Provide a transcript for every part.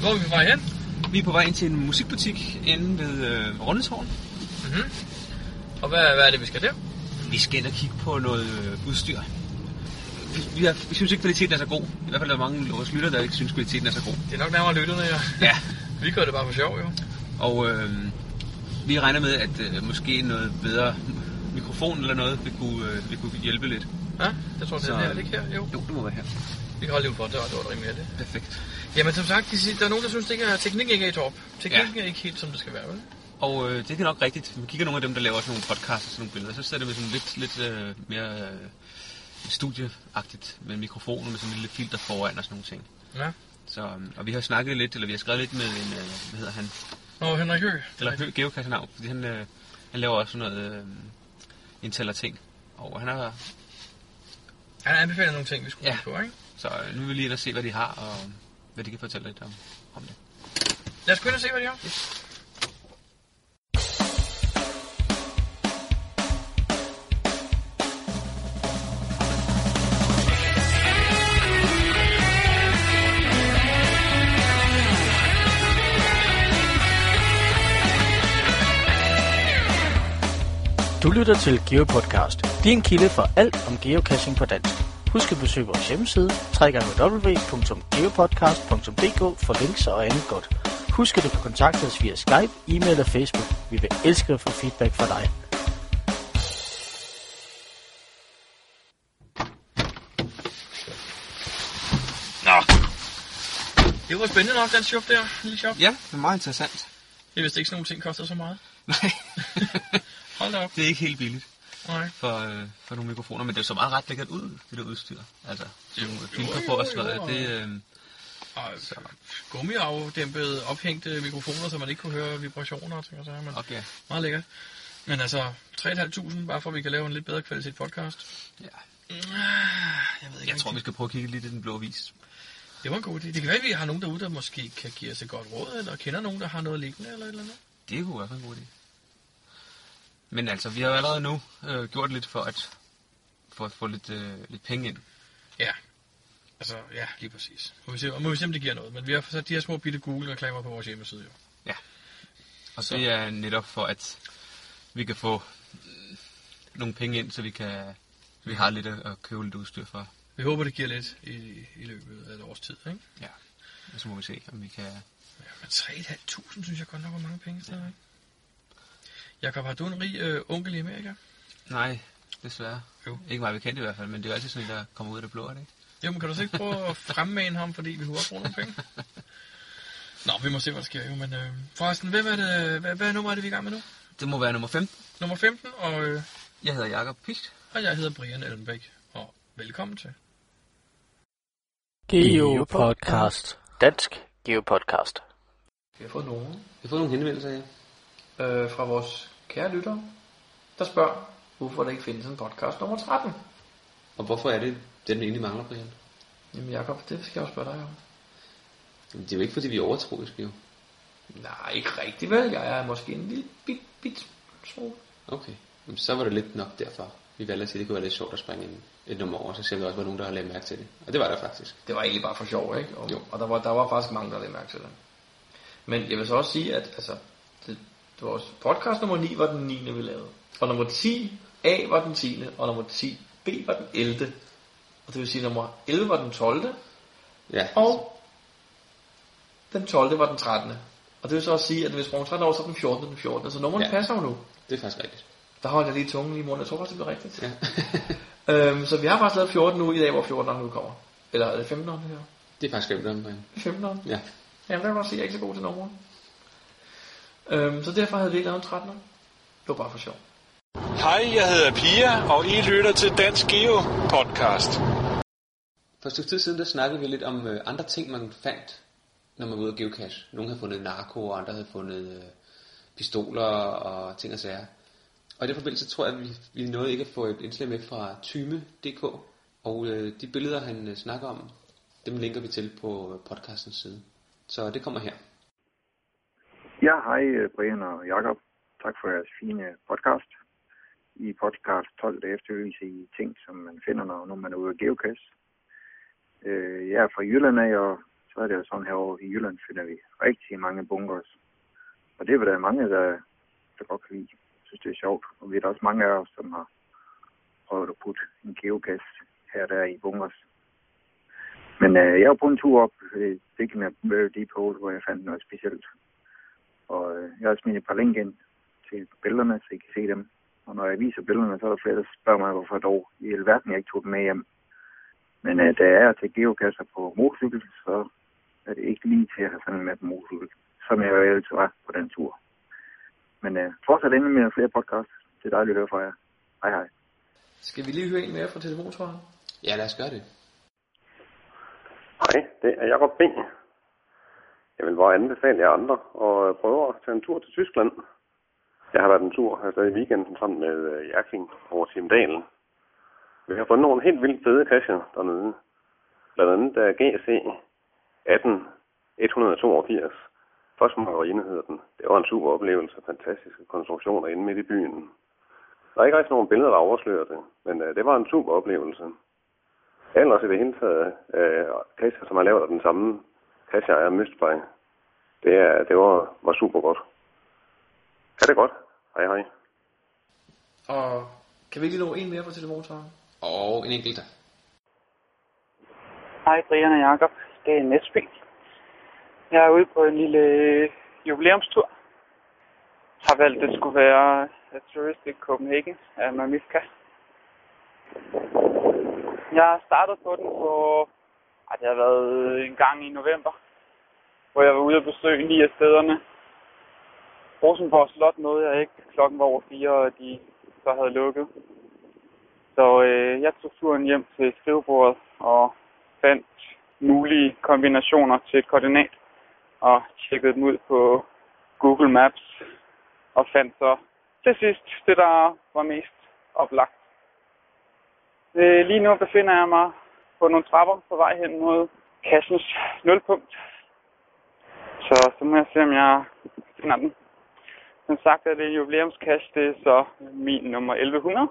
Hvor er vi på vej hen? Vi er på vej ind til en musikbutik inde ved øh, Rundetårn. Mm-hmm. Og hvad, hvad er det, vi skal der? Vi skal ind og kigge på noget øh, udstyr. Vi, vi, har, vi synes ikke, kvaliteten er så god. I hvert fald er der mange af vores lytter, der ikke synes, kvaliteten er så god. Det er nok nærmere lytterne, ja. Ja. Vi gør det bare for sjov, jo. Og øh, vi regner med, at øh, måske noget bedre mikrofon eller noget vil kunne, øh, vil kunne hjælpe lidt. Ja, jeg tror, det Så- er her, ikke her? Jo. Jo, det må være her. Vi kan holde lige for, det var, det var rimelig det. Perfekt. Jamen som sagt, de siger, der er nogen, der synes, ikke, at teknikken ikke er i top. Teknikken Ja. er ikke helt, som det skal være, vel? Og øh, det er nok rigtigt. Vi kigger nogle af dem, der laver sådan nogle podcasts og sådan nogle billeder, så ser det med sådan lidt, lidt øh, mere øh, studieagtigt med en mikrofon og med sådan en lille filter foran og sådan nogle ting. Ja. Så, øhm, og vi har snakket lidt, eller vi har skrevet lidt med en, øh, hvad hedder han, Nå, Henrik Høgh. eller Hø- Geocache navn, fordi han, øh, han laver også sådan noget øh, indtaler ting. Og han har, Han har anbefalet nogle ting, vi skulle Ja. på, ikke? Så øh, nu vil vi lige ind og se, hvad de har, og hvad de kan fortælle lidt om, om det. Lad os gå ind og se, hvad de har. Du lytter til GeoPodcast, din kilde for alt om geocaching på dansk. Husk at besøge vores hjemmeside, www.geopodcast.dk for links og andet godt. Husk at du kan kontakte os via Skype, e-mail og Facebook. Vi vil elske at få feedback fra dig. Nå. Det var spændende nok, den shop der. Lille shop. Ja, det er meget interessant. Jeg vidste ikke, sådan nogle ting koster så meget. Nej, Hold da op. det er ikke helt billigt Nej. for, øh, for nogle mikrofoner, men det er så meget ret lækkert ud, det der udstyr. Altså, Jo, nogle jo, på og sådan jo, noget. Det, øh, Og gummiafdæmpede, ophængte mikrofoner, så man ikke kunne høre vibrationer og ting og sager. Men okay. meget lækkert. Men altså, 3.500, bare for at vi kan lave en lidt bedre kvalitet podcast. Ja. Jeg ved ikke, Jeg tror, vi skal prøve at kigge lidt i den blå vis. Det var en god idé. Det kan være, at vi har nogen derude, der måske kan give os et godt råd, eller kender nogen, der har noget liggende, eller et eller andet. Det kunne være en god idé. Men altså, vi har jo allerede nu øh, gjort lidt for at, for at få lidt, øh, lidt penge ind. Ja. Altså, ja, lige præcis. Må vi se, og må vi se, om det giver noget. Men vi har sat de her små bitte Google-reklamer på vores hjemmeside, jo. Og Så. det er netop for, at vi kan få øh, nogle penge ind, så vi kan vi har lidt at, købe lidt udstyr for. Vi håber, det giver lidt i, i løbet af et års tid, ikke? Ja. Og så må vi se, om vi kan... Ja, men 3.500 synes jeg godt nok var mange penge stadigvæk. Jakob, har du en rig øh, onkel i Amerika? Nej, desværre. Jo. Ikke meget bekendt i hvert fald, men det er jo altid sådan der kommer ud af det blå, er det ikke? Jo, men kan du så ikke prøve at fremmane ham, fordi vi hurtigt bruger nogle penge? Nå, vi må se, hvad der sker jo, men øh, forresten, hvem er det, hvad, hvad nummer er det, vi er i gang med nu? Det må være nummer 15. Nummer 15, og, øh, Jeg hedder Jakob Picht. og jeg hedder Brian Ellenbæk, og velkommen til. GeoPodcast. Dansk GeoPodcast. Vi har fået nogen Vi har fået nogle henvendelser, ja. øh, fra vores kære lyttere, der spørger, hvorfor der ikke findes en podcast nummer 13. Og hvorfor er det, den egentlig mangler, Brian? Jamen Jakob, det skal jeg jo spørge dig om. Jamen, det er jo ikke, fordi vi er overtroiske, jo. Nej, ikke rigtigt vel. Jeg er måske en lille bit, bit smule. Okay. Jamen, så var det lidt nok derfor. Vi valgte at sige, at det kunne være lidt sjovt at springe en, et nummer over, så ser vi også, hvor nogen, der har lagt mærke til det. Og det var der faktisk. Det var egentlig bare for sjov, ikke? Og, Jo. og der, var, der var faktisk mange, der lagde mærke til det. Men jeg vil så også sige, at altså, det, var også, podcast nummer 9 var den 9. vi lavede. Og nummer 10 A var den 10. Og nummer 10 B var den 11. Og det vil sige, at nummer 11 var den 12. Ja. Og den 12. var den 13. Og det vil så også sige, at hvis vi sprang 13 år, så er den 14. den 14. Så nummerne ja. Passer jo nu. Det er faktisk rigtigt. Der holdt jeg lige tungen lige i munden. Jeg tror faktisk, det bliver rigtigt. Ja. Øhm, så vi har faktisk lavet 14 nu i dag, hvor 14 nu kommer. Eller er det 15 det her? det er faktisk skrevet om, Brian. Det er 15 Ja. Jamen, der kan man sige, at jeg er ikke så god til numre. Øhm, så derfor havde vi ikke lavet en 13 Det var bare for sjov. Hej, jeg hedder Pia, og I lytter til Dansk Geo Podcast. For et stykke tid siden, der snakkede vi lidt om øh, andre ting, man fandt, når man var ude og geocache. Nogle havde fundet narko, og andre havde fundet øh, pistoler og ting og sager. Og i den forbindelse tror jeg, at vi, vi nåede ikke at få et indslag med fra Tyme.dk. Og øh, de billeder, han øh, snakker om, dem linker vi til på øh, podcastens side. Så det kommer her. Ja, hej øh, Brian og Jakob. Tak for jeres fine podcast. I podcast 12, der efterlyser I ting, som man finder, når, man er ude af geocache. Øh, jeg er fra Jylland af, og så er det jo sådan herovre i Jylland, finder vi rigtig mange bunkers. Og det er der mange, der, der godt kan lide. Jeg synes, det er sjovt. Og vi er der også mange af os, som har prøvet at putte en geocache her der i bunkers. Men øh, jeg var på en tur op ved gik a Deep Hole, hvor jeg fandt noget specielt. Og øh, jeg har smidt et par link ind til billederne, så I kan se dem. Og når jeg viser billederne, så er der flere, der spørger mig, hvorfor dog i alverden jeg ikke tog dem med hjem. Men øh, da jeg er til geokasser på motorcykel, så er det ikke lige til at have sådan med på motorcykel, som jeg jo altid var på den tur. Men øh, fortsat endelig med flere podcasts. Det er dejligt at høre fra jer. Hej hej. Skal vi lige høre en mere fra telefonsvaren? Ja, lad os gøre det. Hej, det er Jacob B. Jeg vil bare anbefale jer andre at øh, prøve at tage en tur til Tyskland. Jeg har været en tur altså i weekenden sammen med øh, Jerking over Timdalen. Vi har fundet nogle helt vildt fede kasser dernede. Blandt andet der GC 18182. Først Marine hedder den. Det var en super oplevelse. Fantastiske konstruktioner inde midt i byen. Der er ikke rigtig nogen billeder, der afslører det, men øh, det var en super oplevelse. Ellers i det hele taget, øh, kasser, som er lavet af den samme kasser er Mystbej. Det, er, det var, var super godt. Ha' det godt. Hej hej. Og kan vi lige nå en mere fra telefonsvaren? Og en enkelt. Hej Brian og Jacob, det er Nesby. Jeg er ude på en lille jubilæumstur. Har valgt, at det skulle være A Touristic Copenhagen af Mamifka. Jeg har startet på den på, ej, det har været en gang i november, hvor jeg var ude og besøge ni af stederne. Rosenborg Slot nåede jeg ikke. Klokken var over fire, og de så havde lukket. Så øh, jeg tog turen hjem til skrivebordet og fandt mulige kombinationer til et koordinat og tjekkede dem ud på Google Maps og fandt så til sidst det, der var mest oplagt. Øh, lige nu befinder jeg mig på nogle trapper på vej hen mod kassens nulpunkt. Så så må jeg se, om jeg finder den. Som sagt er det en jubilæumskasse, det er så min nummer 1100.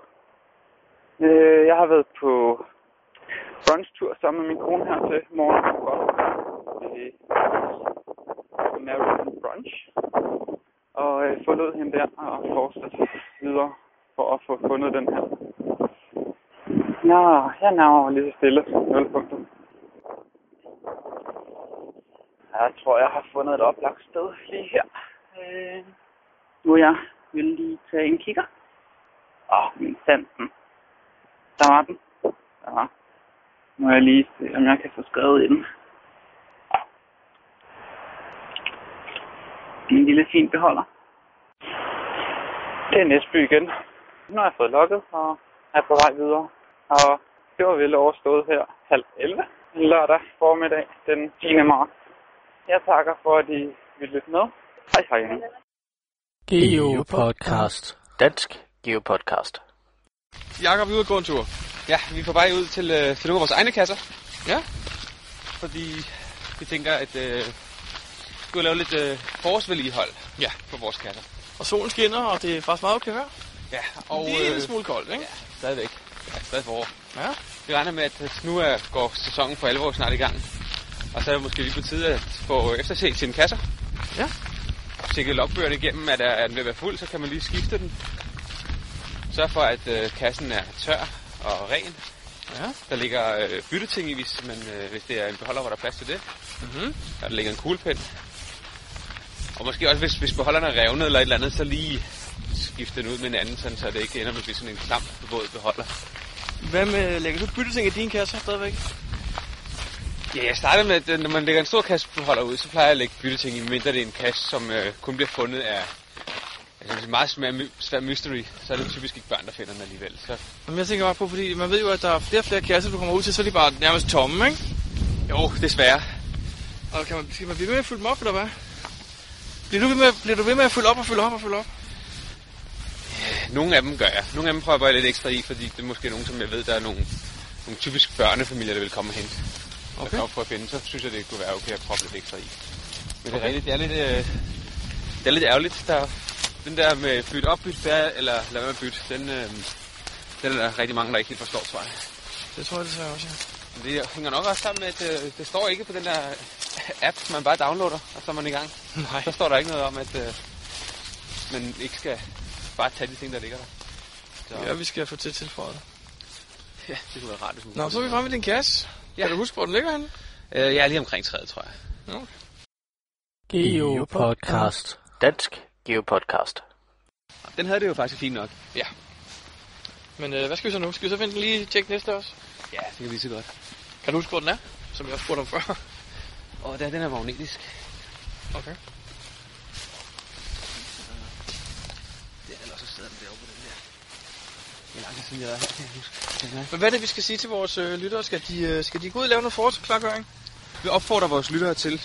Øh, jeg har været på brunch-tur sammen med min kone her til morgen. Øh, American Brunch. Og øh, forlod hende der og fortsatte videre for at få fundet den her. Nå, jeg nærmer lige så stille. 0 punkter. Jeg tror, jeg har fundet et oplagt sted lige her. Øh, nu jeg vil lige tage en kigger. Åh, oh, min fandt den. Der var den. Der var. Nu må jeg lige se, om jeg kan få skrevet i den. En lille fin beholder. Det er Næsby igen. Nu har jeg fået lukket og er på vej videre. Og det var vel overstået her halv 11. Lørdag formiddag den 10. marts. Jeg takker for, at I vil lytte med. Hej hej. Geopodcast. Dansk Geopodcast. Jakob, vi er ude at gå en tur. Ja, vi er på vej ud til, øh, til nogle af vores egne kasser. Ja. Fordi vi tænker, at øh, vi vil lave lidt øh, forårsvedligehold Ja. på vores kasser. Og solen skinner, og det er faktisk meget okay vejr. Ja, Og og det er en øh, smule koldt, ikke? ja, stadigvæk. Ja, stadig forår. Ja. Vi regner med, at nu er, går sæsonen for alvor snart i gang. Og så er det måske lige på tide at få efterset sine kasser. Ja. Tjekke logbøgerne igennem, at er, er den ved at være fuld, så kan man lige skifte den. Sørg for, at øh, kassen er tør og ren. Ja. Der ligger øh, bytteting i, hvis, man, øh, hvis det er en beholder, hvor der er plads til det. Mhm. Der ligger en kuglepen. Og måske også, hvis, hvis beholderen er revnet eller et eller andet, så lige skifte den ud med en anden, sådan, så det ikke ender med at blive sådan en klam våd beholder. Hvad med, lægger du bytteting i dine kasser stadigvæk? Ja, jeg starter med, at øh, når man lægger en stor kassebeholder ud, så plejer jeg at lægge bytteting i, mindre det er en kasse, som øh, kun bliver fundet af altså, det er meget svær, svær mystery, så er det typisk ikke børn, der finder den alligevel. Så Jamen, jeg tænker bare på, fordi man ved jo, at der er flere og flere kasser, du kommer ud til, så er de bare nærmest tomme, ikke? jo, desværre. Og kan man, skal man blive ved med at fylde dem op, eller hvad? Bliver du ved med, bliver du ved med at fylde op og fylde op og fylde op? Nogle af dem gør jeg. Nogle af dem prøver jeg bare lidt ekstra i, fordi det er måske nogen, som jeg ved, der er nogle, nogle typisk børnefamilier, der vil komme og hente. Okay. Okay. Og prøve at finde, så synes jeg, det kunne være okay at proppe lidt ekstra i. Men det er rigtigt, det er lidt, øh, det er lidt ærgerligt. Der, den der med bytte op, bytte færre, eller lad være med bytte, den, øh, den er der rigtig mange, der ikke helt forstår, tror jeg. Det tror jeg, det jeg også, ja. Men det hænger nok også sammen med, at øh, det står ikke på den der app, man bare downloader, og så er man i gang. Nej. Så står der ikke noget om, at øh, man ikke skal bare tage de ting, der ligger der. Så, Ja, vi skal få til tilføjet. ja, det kunne være rart, hvis man Nå, så er vi fremme i din kasse. Ja. Kan du huske, hvor den ligger henne? Øh, jeg er lige omkring træet, tror jeg. Geopodcast. Dansk Geopodcast. Den havde det jo faktisk fint nok. Men øh, hvad skal vi så nu? Skal vi så finde den lige tjekke næste også? Ja, det kan vi så godt. Kan du huske, hvor den er? Som jeg også spurgte om før. Og der, den er magnetisk. Okay. Det er også sidder den derovre på den der. Det er lang tid siden, jeg har her, kan jeg huske. Er. Men hvad er det, vi skal sige til vores øh, lyttere? Skal de, øh, skal de gå ud og lave noget forklargøring? Vi opfordrer vores lyttere til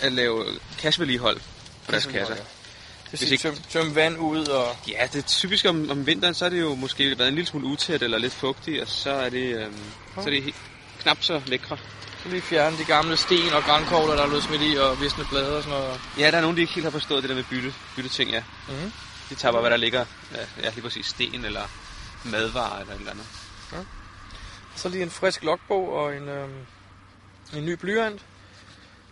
at lave cashvedligehold på deres kasser. Det Hvis vil sige, tøm, tøm vand ud og... Ja, det er typisk om, om vinteren, så er det jo måske været en lille smule utæt eller lidt fugtigt, og så er det, øhm, så er det helt, knap så lækre. Så lige fjerne de gamle sten og grænkogler, der er blevet smidt i, og visne blade og sådan noget. Ja, der er nogen, der ikke helt har forstået det der med bytte, bytteting, ja. Mhm. De tager bare, hvad der ligger, ja, ja lige præcis sten eller madvarer eller et eller andet. Så lige en frisk logbog og en, øh, en ny blyant,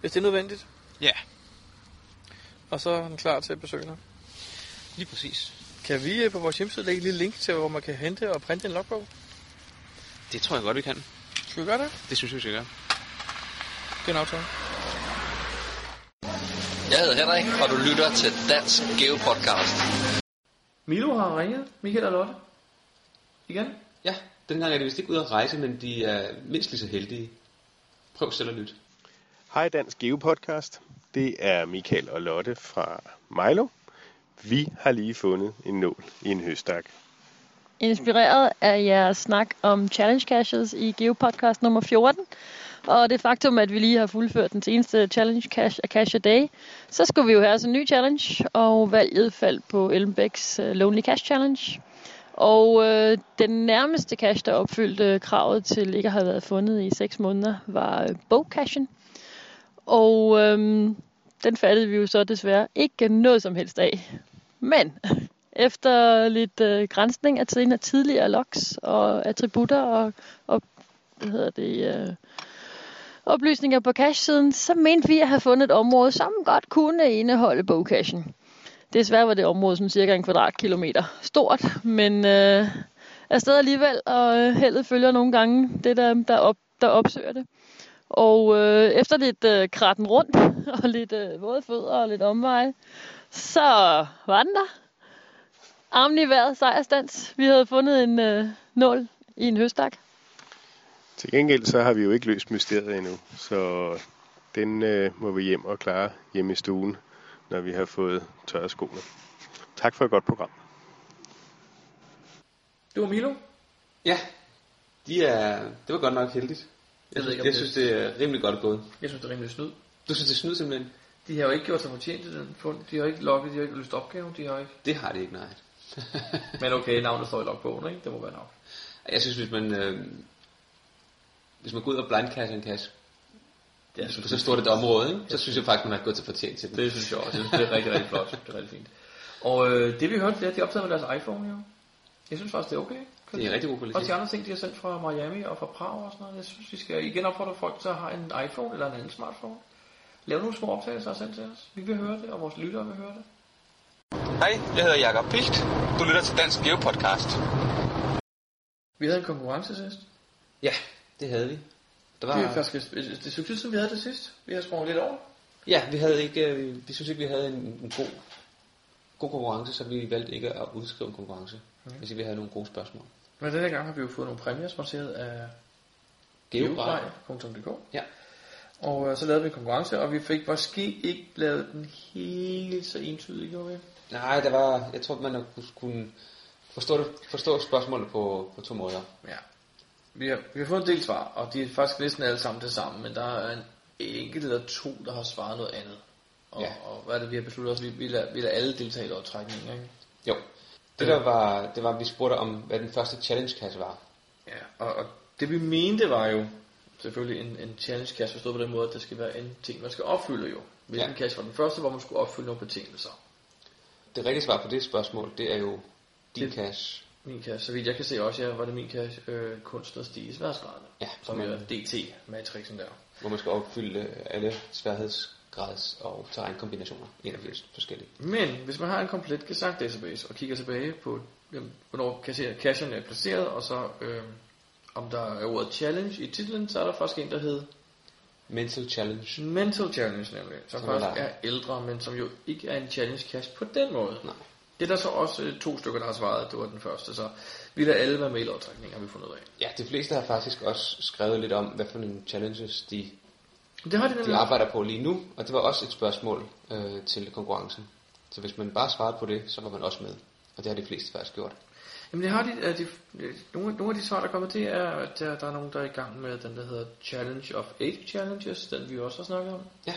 hvis det er nødvendigt. Ja, Og så er den klar til besøgende. lige præcis. Kan vi øh, på vores hjemmeside lægge et lille link til, hvor man kan hente og printe en logbog? Det tror jeg godt, vi kan. Skal vi gøre det? Det synes jeg, vi skal gøre. Det er en aftale. Jeg hedder Henrik, og du lytter til Dansk Geo Podcast. Milo har ringet. Michael og Lotte. Igen? Ja, dengang er de vist ikke ude at rejse, men de er mindst lige så heldige. Prøv selv at lytte. Hej Dansk Geopodcast. Det er Michael og Lotte fra Milo. Vi har lige fundet en nål i en høstak. inspireret af jeres snak om challenge caches i GeoPodcast nummer 14, og det faktum, at vi lige har fuldført den seneste challenge cash af Cash a Day, så skulle vi jo have en ny challenge, og valget faldt på Elmbæks øh, Lonely Cash Challenge. Og øh, den nærmeste cash, der opfyldte kravet til ikke at have været fundet i 6 måneder, var øh, bogcashen. Og øh, den fattede vi jo så desværre ikke noget som helst af. Men efter lidt øh, grænsning af tiden af tidligere logs og attributter og, og hvad hedder det, øh, oplysninger på cache-siden, så mente vi at have fundet et område, som godt kunne indeholde bogcachen. Desværre var det område som cirka en kvadratkilometer stort, men øh, afsted alligevel, og øh, heldet følger nogle gange det, der, der, op, der opsøger det. Og øh, efter lidt øh, kratten rundt, og lidt øh, våde fødder og lidt omveje, så var den der armen i vejret, sejrstands. Vi havde fundet en øh, nål i en høstak. Til gengæld så har vi jo ikke løst mysteriet endnu, så den øh, må vi hjem og klare hjemme i stuen, når vi har fået tørret skoene. Tak for et godt program. Det var Milo. Ja, de er, det var godt nok heldigt. Jeg, ved synes, ikke, jeg det- synes, det er rimelig godt gået. Jeg synes, det er rimelig snyd. Du synes, det er snyd simpelthen? De har jo ikke gjort sig fortjent til den fund. De har ikke logget, de har ikke løst opgaven, de har ikke. Det har det ikke, nej. Men okay, navnet står i logbogen, ikke? Det må være nok. Jeg synes, hvis man, øh, hvis man går ud og blindcacher en cache, Ja, på så stort et område, ikke? så synes jeg faktisk, man har gået til fortjent til det. Det synes jeg også. Det er rigtig, rigtig flot. Det er rigtig fint. Og øh, det vi hørte, det er, at de optaget med deres iPhone, jo. Jeg synes faktisk, det er okay. Det er rigtig god kvalitet. Og de andre ting, de har sendt fra Miami og fra Prag og sådan noget. Jeg synes, vi skal igen opfordre folk til at have en iPhone eller en anden smartphone. Lav nogle små optagelser og send til os. Vi vil høre det, og vores lyttere vil høre det. Hej, jeg hedder Jakob Pilt. Du lytter til Dansk Geo Podcast. Vi havde en konkurrence sidst. Ja, det havde vi. Der var, Det er faktisk et, et, tid siden, vi havde det sidst. Vi har sprunget lidt over. Ja, vi havde ikke, øh, vi synes ikke, vi havde en, en god, god konkurrence, så vi valgte ikke at udskrive en konkurrence, Mhm. mm. hvis vi havde nogle gode spørgsmål. Men denne gang har vi jo fået nogle præmier sponsoreret af Geogrej. geogrej.dk. Ja. Og øh, så lavede vi en konkurrence, og vi fik måske ikke lavet den helt så entydig, gjorde vi? Nej, der var, jeg tror, man kunne forstå, det, forstå spørgsmålet på, på to måder. Ja. Vi har, vi har fået en del svar, og de er faktisk næsten alle sammen det samme, men der er en enkelt eller to, der har svaret noget andet. Og, Ja. og hvad er det, vi har besluttet os? Vi, vi, lader, vi lader alle deltage i lodtrækningen, ikke? Jo. Det der var, det var, at vi spurgte om, hvad den første challenge-kasse var. Ja, og, og det vi mente var jo selvfølgelig en, en challenge kasse forstået på den måde, at det skal være en ting, man skal opfylde jo. Hvilken. Ja. kasse var den første, hvor man skulle opfylde nogle betingelser. Det rigtige svar på det spørgsmål, det er jo din Det- cash. Min kasse, så vidt jeg kan se også, ja, var det min kasse, øh, kunst og stiges værtsgraderne, Ja, som er DT-matrixen der. hvor man skal opfylde alle sværhedsgrads- og terrænkombinationer. 81 forskellige. Men hvis man har en komplet gesagt database og kigger tilbage på, jamen, hvornår cache- cachen er placeret, og så øh, om der er ordet challenge i titlen, så er der faktisk en, der hedder Mental Challenge. Mental Challenge nemlig, som, Som er faktisk der. er ældre, men som jo ikke er en challenge cache på den måde. Nej. Det er der så også øh, to stykker, der har svaret, det var den første, så vi lader alle være med i lodtrækningen, har vi fundet ud af. Ja, de fleste har faktisk også skrevet lidt om, hvad for nogle challenges de, Det har de nemlig de arbejder på lige nu, og det var også et spørgsmål øh, til konkurrencen. Så hvis man bare svarede på det, så var man også med. Og det har de fleste faktisk gjort. Jamen det har de, de, de nogle, nogle af de svar, der er kommet, det er, at der, der er nogen, der er i gang med den, der hedder Challenge of 8 Challenges, den vi også har snakket om. Ja.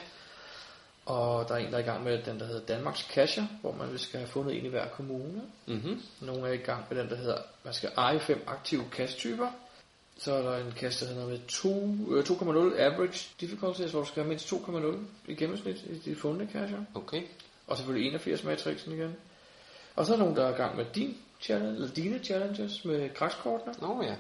Og der er en, der er i gang med den, der hedder Danmarks Casher, hvor man skal have fundet en i hver kommune. Mm-hmm. Nogle er i gang med den, der hedder, man skal eje fem aktive cache-typer. Så er der en cache, der hedder med to- øh, 2,0 average difficulty, hvor du skal have mindst 2,0 i gennemsnit i de fundne cacher. Okay. Og selvfølgelig 81 matrixen igen. Og så er der nogen, der er i gang med din challenge, eller dine challenges med græskortene. Nå ja,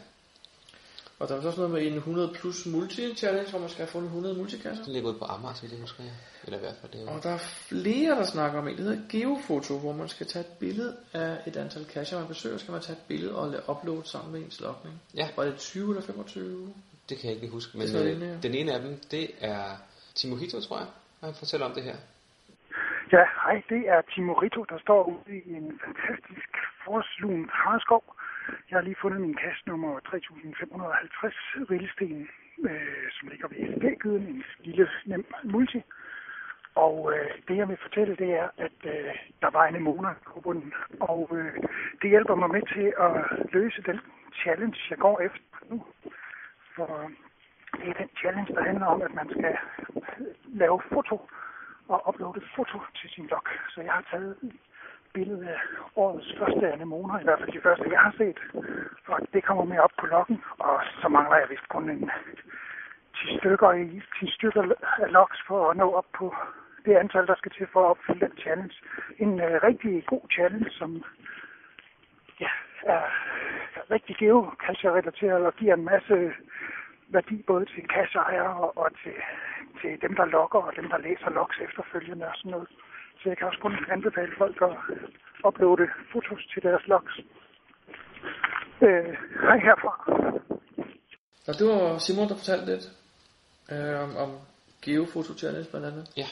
Og der er så også noget med en 100 plus multi-challenge, hvor man skal have fundet 100 multikasser. den ligger ude på Amager, så jeg husker. ja. Eller i hvert fald det. er Og der er flere, der snakker om en, der hedder geofoto, hvor man skal tage et billede af et antal kasser, man besøger, skal man tage et billede og lade upload sammen med ens logning. Ja. Var det 20 eller 25? Det kan jeg ikke huske, men Det øh, inde, ja. den ene af dem, det er Timohito, tror jeg. Han fortæller om det her. Ja, hej, det er Timo Rito, der står ude i en fantastisk forslun harskov. Jeg har lige fundet min kasse nummer 3550 Rillesten, øh, som ligger ved SB-gyden, en lille nem multi. Og øh, det jeg vil fortælle, det er, at øh, der var en anemona på bunden. Og øh, det hjælper mig med til at løse den challenge, jeg går efter nu. For det er den challenge, der handler om, at man skal øh, lave foto og uploade foto til sin blog. Så jeg har taget billede af årets første anemoner, i hvert fald de første, jeg har set. Og det kommer med op på lokken, og så mangler jeg vist kun en 10 stykker, i, 10 stykker af loks for at nå op på det antal, der skal til for at opfylde den challenge. En uh, rigtig god challenge, som ja, er rigtig geocache-relateret og giver en masse værdi både til kasseejere og, og til, til dem, der logger og dem, der læser logs efterfølgende og sådan noget. Så jeg kan også kun anbefale folk at uploade fotos til deres logs. Øh, hej herfra. Og det var Simon, der fortalte lidt øh, om, om geofoto challenge blandt andet. Ja.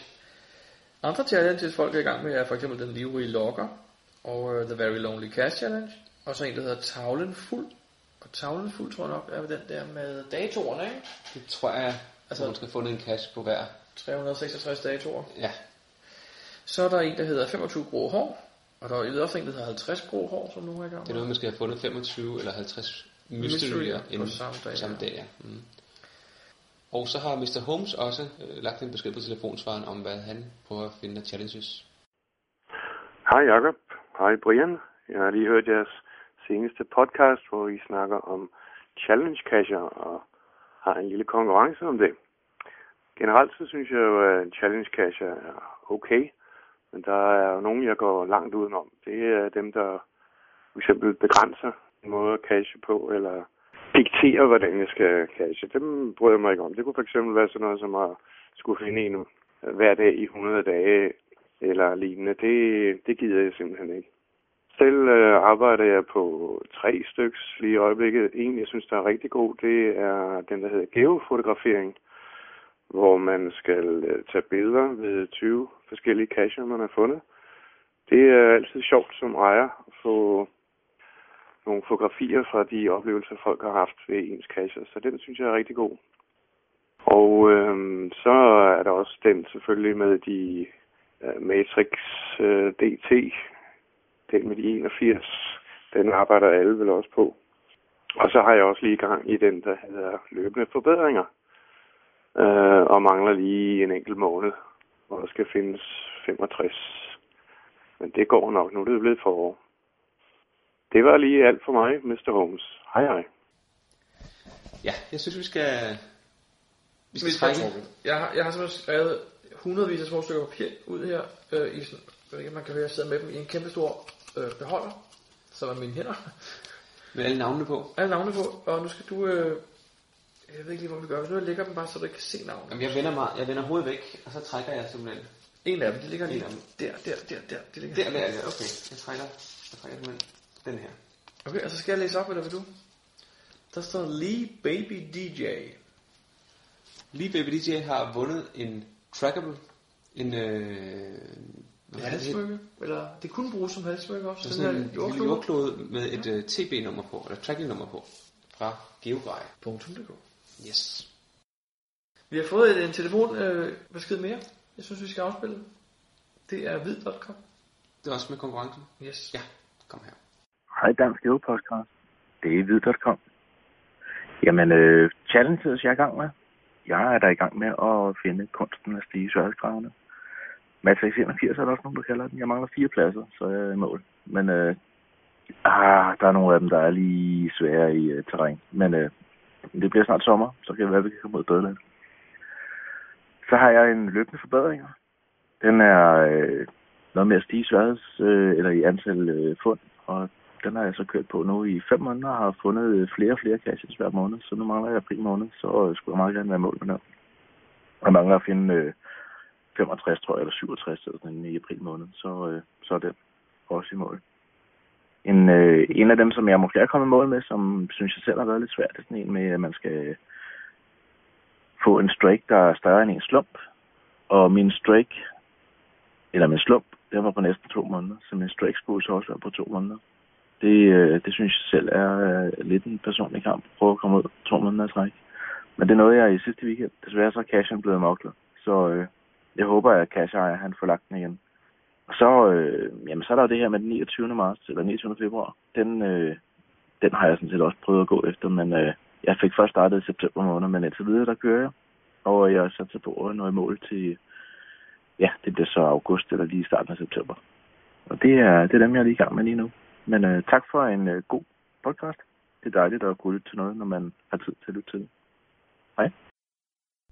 Andre challenges, folk er i gang med, er for eksempel den livrige logger, og uh, The Very Lonely Cash Challenge, og så en, der hedder Tavlen Fuld. Og Tavlen Fuld, tror jeg nok, er den der med datorerne, ikke? Det tror jeg, Altså- man skal få en cache på hver. 366 datorer. Ja. Så er der en, der hedder 25 grå hår, og der er jeg ved også en, der hedder 50 grå hår, som nu er i gang Det er noget, man skal have fundet 25 eller 50 mysterier inden på samme dag, samme dag. Ja. Mm. Og så har Mr. Holmes også øh, lagt en besked på telefonsvaren om, hvad han prøver at finde af challenges. Hej Jacob. Hej Brian. Jeg har lige hørt jeres seneste podcast, hvor I snakker om challenge cacher og har en lille konkurrence om det. Generelt så synes jeg jo, at challenge cacher er okay, men der er jo nogen, jeg går langt udenom. Det er dem, der for eksempel begrænser en måde at cache på, eller dikterer, hvordan jeg skal cache. Dem bryder jeg mig ikke om. Det kunne for eksempel være sådan noget som at skulle finde en hver dag i 100 dage, eller lignende. Det, det gider jeg simpelthen ikke. Selv øh, arbejder jeg på tre styks lige i øjeblikket. En, jeg synes, der er rigtig god, det er den, der hedder geofotografering, hvor man skal øh, tage billeder ved 20 forskellige cacher, man har fundet. Det er altid sjovt som ejer at få nogle fotografier fra de oplevelser, folk har haft ved ens cacher, så den synes jeg er rigtig god. Og øhm, så er der også den selvfølgelig med de øh, Matrix øh, DT, den med de 81, den arbejder alle vel også på. Og så har jeg også lige gang i den, der hedder løbende forbedringer, øh, og mangler lige en enkelt måned, hvor der skal findes 65. Men det går nok, nu er det blevet forår. Det var lige alt for mig, Mr. Holmes. Hej hej. Ja, jeg synes, vi skal... Vi skal Vi skal trække. Jeg har, jeg har simpelthen skrevet hundredvis af små stykker papir ud her, øh, i sådan, jeg ved ikke, om man kan høre, jeg sidder med dem i en kæmpe stor øh, beholder, som er mine hænder. Med alle navnene på. Alle navne på, og nu skal du øh, Jeg ved ikke lige, hvor vi gør det. Nu lægger dem bare, så du ikke kan se navnet. Jamen, jeg vender, mig, jeg vender hovedet væk, og så trækker jeg simpelthen. En af dem, det ligger lige der, der, der, der. Det ligger Der, der, der, okay. Jeg trækker, jeg trækker simpelthen den her. Okay, og så skal jeg læse op, eller vil du? Der står Lee Baby DJ. Lige Baby DJ har vundet en trackable, en, øh, hvad er det? Eller det kunne bruges som halssmykke også. Det er Den sådan en jordklode. jordklode med et uh, TB-nummer på, eller tracking-nummer på, fra geogrej.dk. Yes. Vi har fået et, en telefon øh, mere. Jeg synes, vi skal afspille. Det er vid.com. Det er også med konkurrencen? Yes. Ja, kom her. Hej Dansk Geo Podcast. Det er vid.com. Jamen, øh, challenges jeg er i gang med. Jeg er der i gang med at finde kunsten at stige sværhedsgraderne. Matrix 81 er der også nogen, der kalder den. Jeg mangler fire pladser, så er jeg i mål. Men øh, ah, der er nogle af dem, der er lige svære i øh, terræn. Men øh, det bliver snart sommer, så kan det være, at vi kan komme ud og bade lidt. Så har jeg en løbende forbedringer. Den er øh, noget mere stige sværheds, øh, eller i antal øh, fund, og den har jeg så kørt på nu i fem måneder, og har fundet øh, flere og flere caches hver måned, så nu mangler jeg april måned, så øh, skulle jeg meget gerne være mål med den. Jeg mangler at finde øh, 65, tror jeg, eller 67 eller sådan i april måned, så, øh, så er det også i mål. En, øh, en af dem, som jeg måske er kommet i mål med, som synes jeg selv har været lidt svært, det er sådan en med, at man skal få en strike, der er større end en slump. Og min strike, eller min slump, den var på næsten to måneder, så min strike skulle så også være på to måneder. Det, øh, det synes jeg selv er øh, lidt en personlig kamp, at prøve at komme ud to måneder træk. Men det nåede jeg i sidste weekend. Desværre så er cashen blevet moklet, så øh, jeg håber, at cash han får lagt den igen. Og så, øh, jamen, så er der jo det her med den 29. marts, eller 29. februar. Den, øh, den har jeg sådan set også prøvet at gå efter, men øh, jeg fik først startet i september måned, men indtil videre, der kører jeg. Og jeg har sat på at nå i mål til, ja, det bliver så august, eller lige i starten af september. Og det er, det er dem, jeg er lige i gang med lige nu. Men øh, tak for en øh, god podcast. Det er dejligt at kunne lytte til noget, når man har tid til at lytte til det. Hej.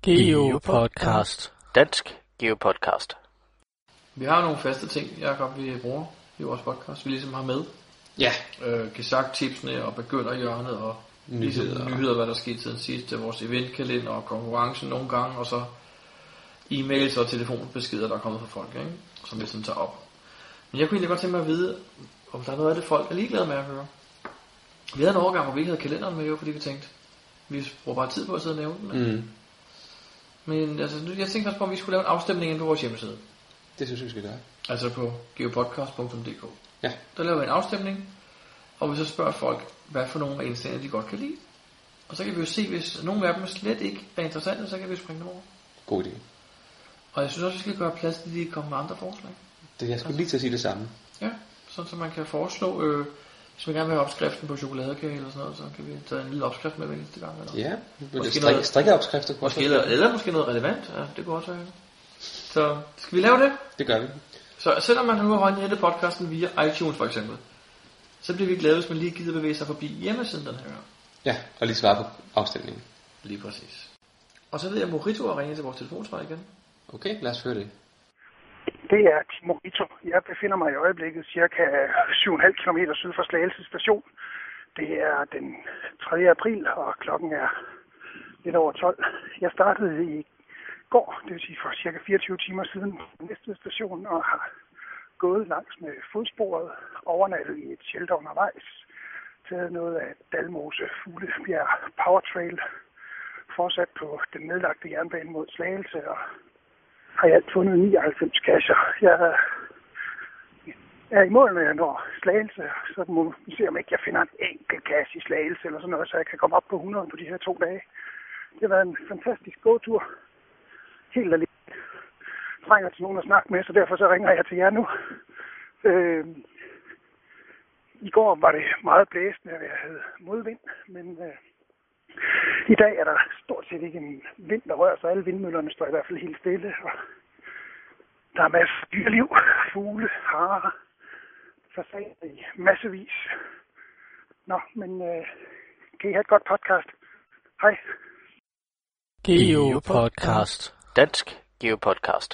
Geo Podcast. Dansk Geo Podcast. Vi har nogle faste ting, Jacob, vi bruger i vores podcast, vi ligesom har med. Ja. Øh, gesagt tipsene og begynderhjørnet og ligesom Nyheder. nyheder, hvad der skete siden sidst, til vores eventkalender og konkurrencen nogle gange, og så e-mails og telefonbeskeder, der er kommet fra folk, ikke? som vi sådan tager op. Men jeg kunne egentlig godt tænke mig at vide, om der er noget af det, folk er ligeglade med at høre. Vi havde en overgang, hvor vi ikke havde kalenderen med, jo, fordi vi tænkte, vi bruger bare tid på at sidde og nævne den. Mm. Men altså, jeg tænkte også på, om vi skulle lave en afstemning inde på vores hjemmeside. Det synes jeg, vi skal gøre. Altså på geopodcast.dk. Ja. Der laver vi en afstemning, og vi så spørger folk, hvad for nogle af indstillingerne de godt kan lide. Og så kan vi jo se, hvis nogle af dem slet ikke er interessante, så kan vi springe dem over. God idé. Og jeg synes også, vi skal gøre plads til, at de kommer med andre forslag. Det, jeg skulle lige til at sige det samme. Ja, sådan så man kan foreslå, øh, hvis man gerne vil have opskriften på chokoladekage eller sådan noget, så kan vi tage en lille opskrift med hver eneste gang. Eller Ja, måske strik, noget, strikkeopskrifter. måske, eller, eller måske noget relevant. Ja, det kunne også være. Så skal vi lave det? Det gør vi. Så selvom man nu har håndhættet podcasten via iTunes for eksempel, så bliver vi glade, hvis man lige gider bevæge sig forbi hjemmesiden den her gang. Ja, og lige svare på afstemningen. Lige præcis. Og så ved jeg, at Morito har ringet til vores telefonsvar igen. Okay, lad os høre det. Det er Timo. Jeg befinder mig i øjeblikket cirka 7,5 km syd for Slagelse station. Det er den 3. april, og klokken er lidt over 12. Jeg startede i går, det vil sige for cirka 24 timer siden, næste station, og har gået langs med fodsporet, overnattet i et shelter undervejs, taget noget af Dalmose Fuglebjerg Power Trail, fortsat på den nedlagte jernbane mod Slagelse, og har jeg alt fundet 99 kasser. Jeg er i mål med, når Slagelse, så må vi se, om ikke jeg finder en enkelt kasse i Slagelse eller sådan noget, så jeg kan komme op på 100 på de her to dage. Det har været en fantastisk gåtur. Helt alene. Trænger til nogen at snakke med, så derfor så ringer jeg til jer nu. Øh, I går var det meget blæsende, og jeg havde modvind, men øh, i dag er der stort set ikke en vind, der rører sig. Alle vindmøllerne står i hvert fald helt stille. Og der er masser af dyreliv, fugle, harer, fasaner i massevis. Nå, men øh, kan I have et godt podcast? Hej. Geo Podcast. Dansk Geo Podcast.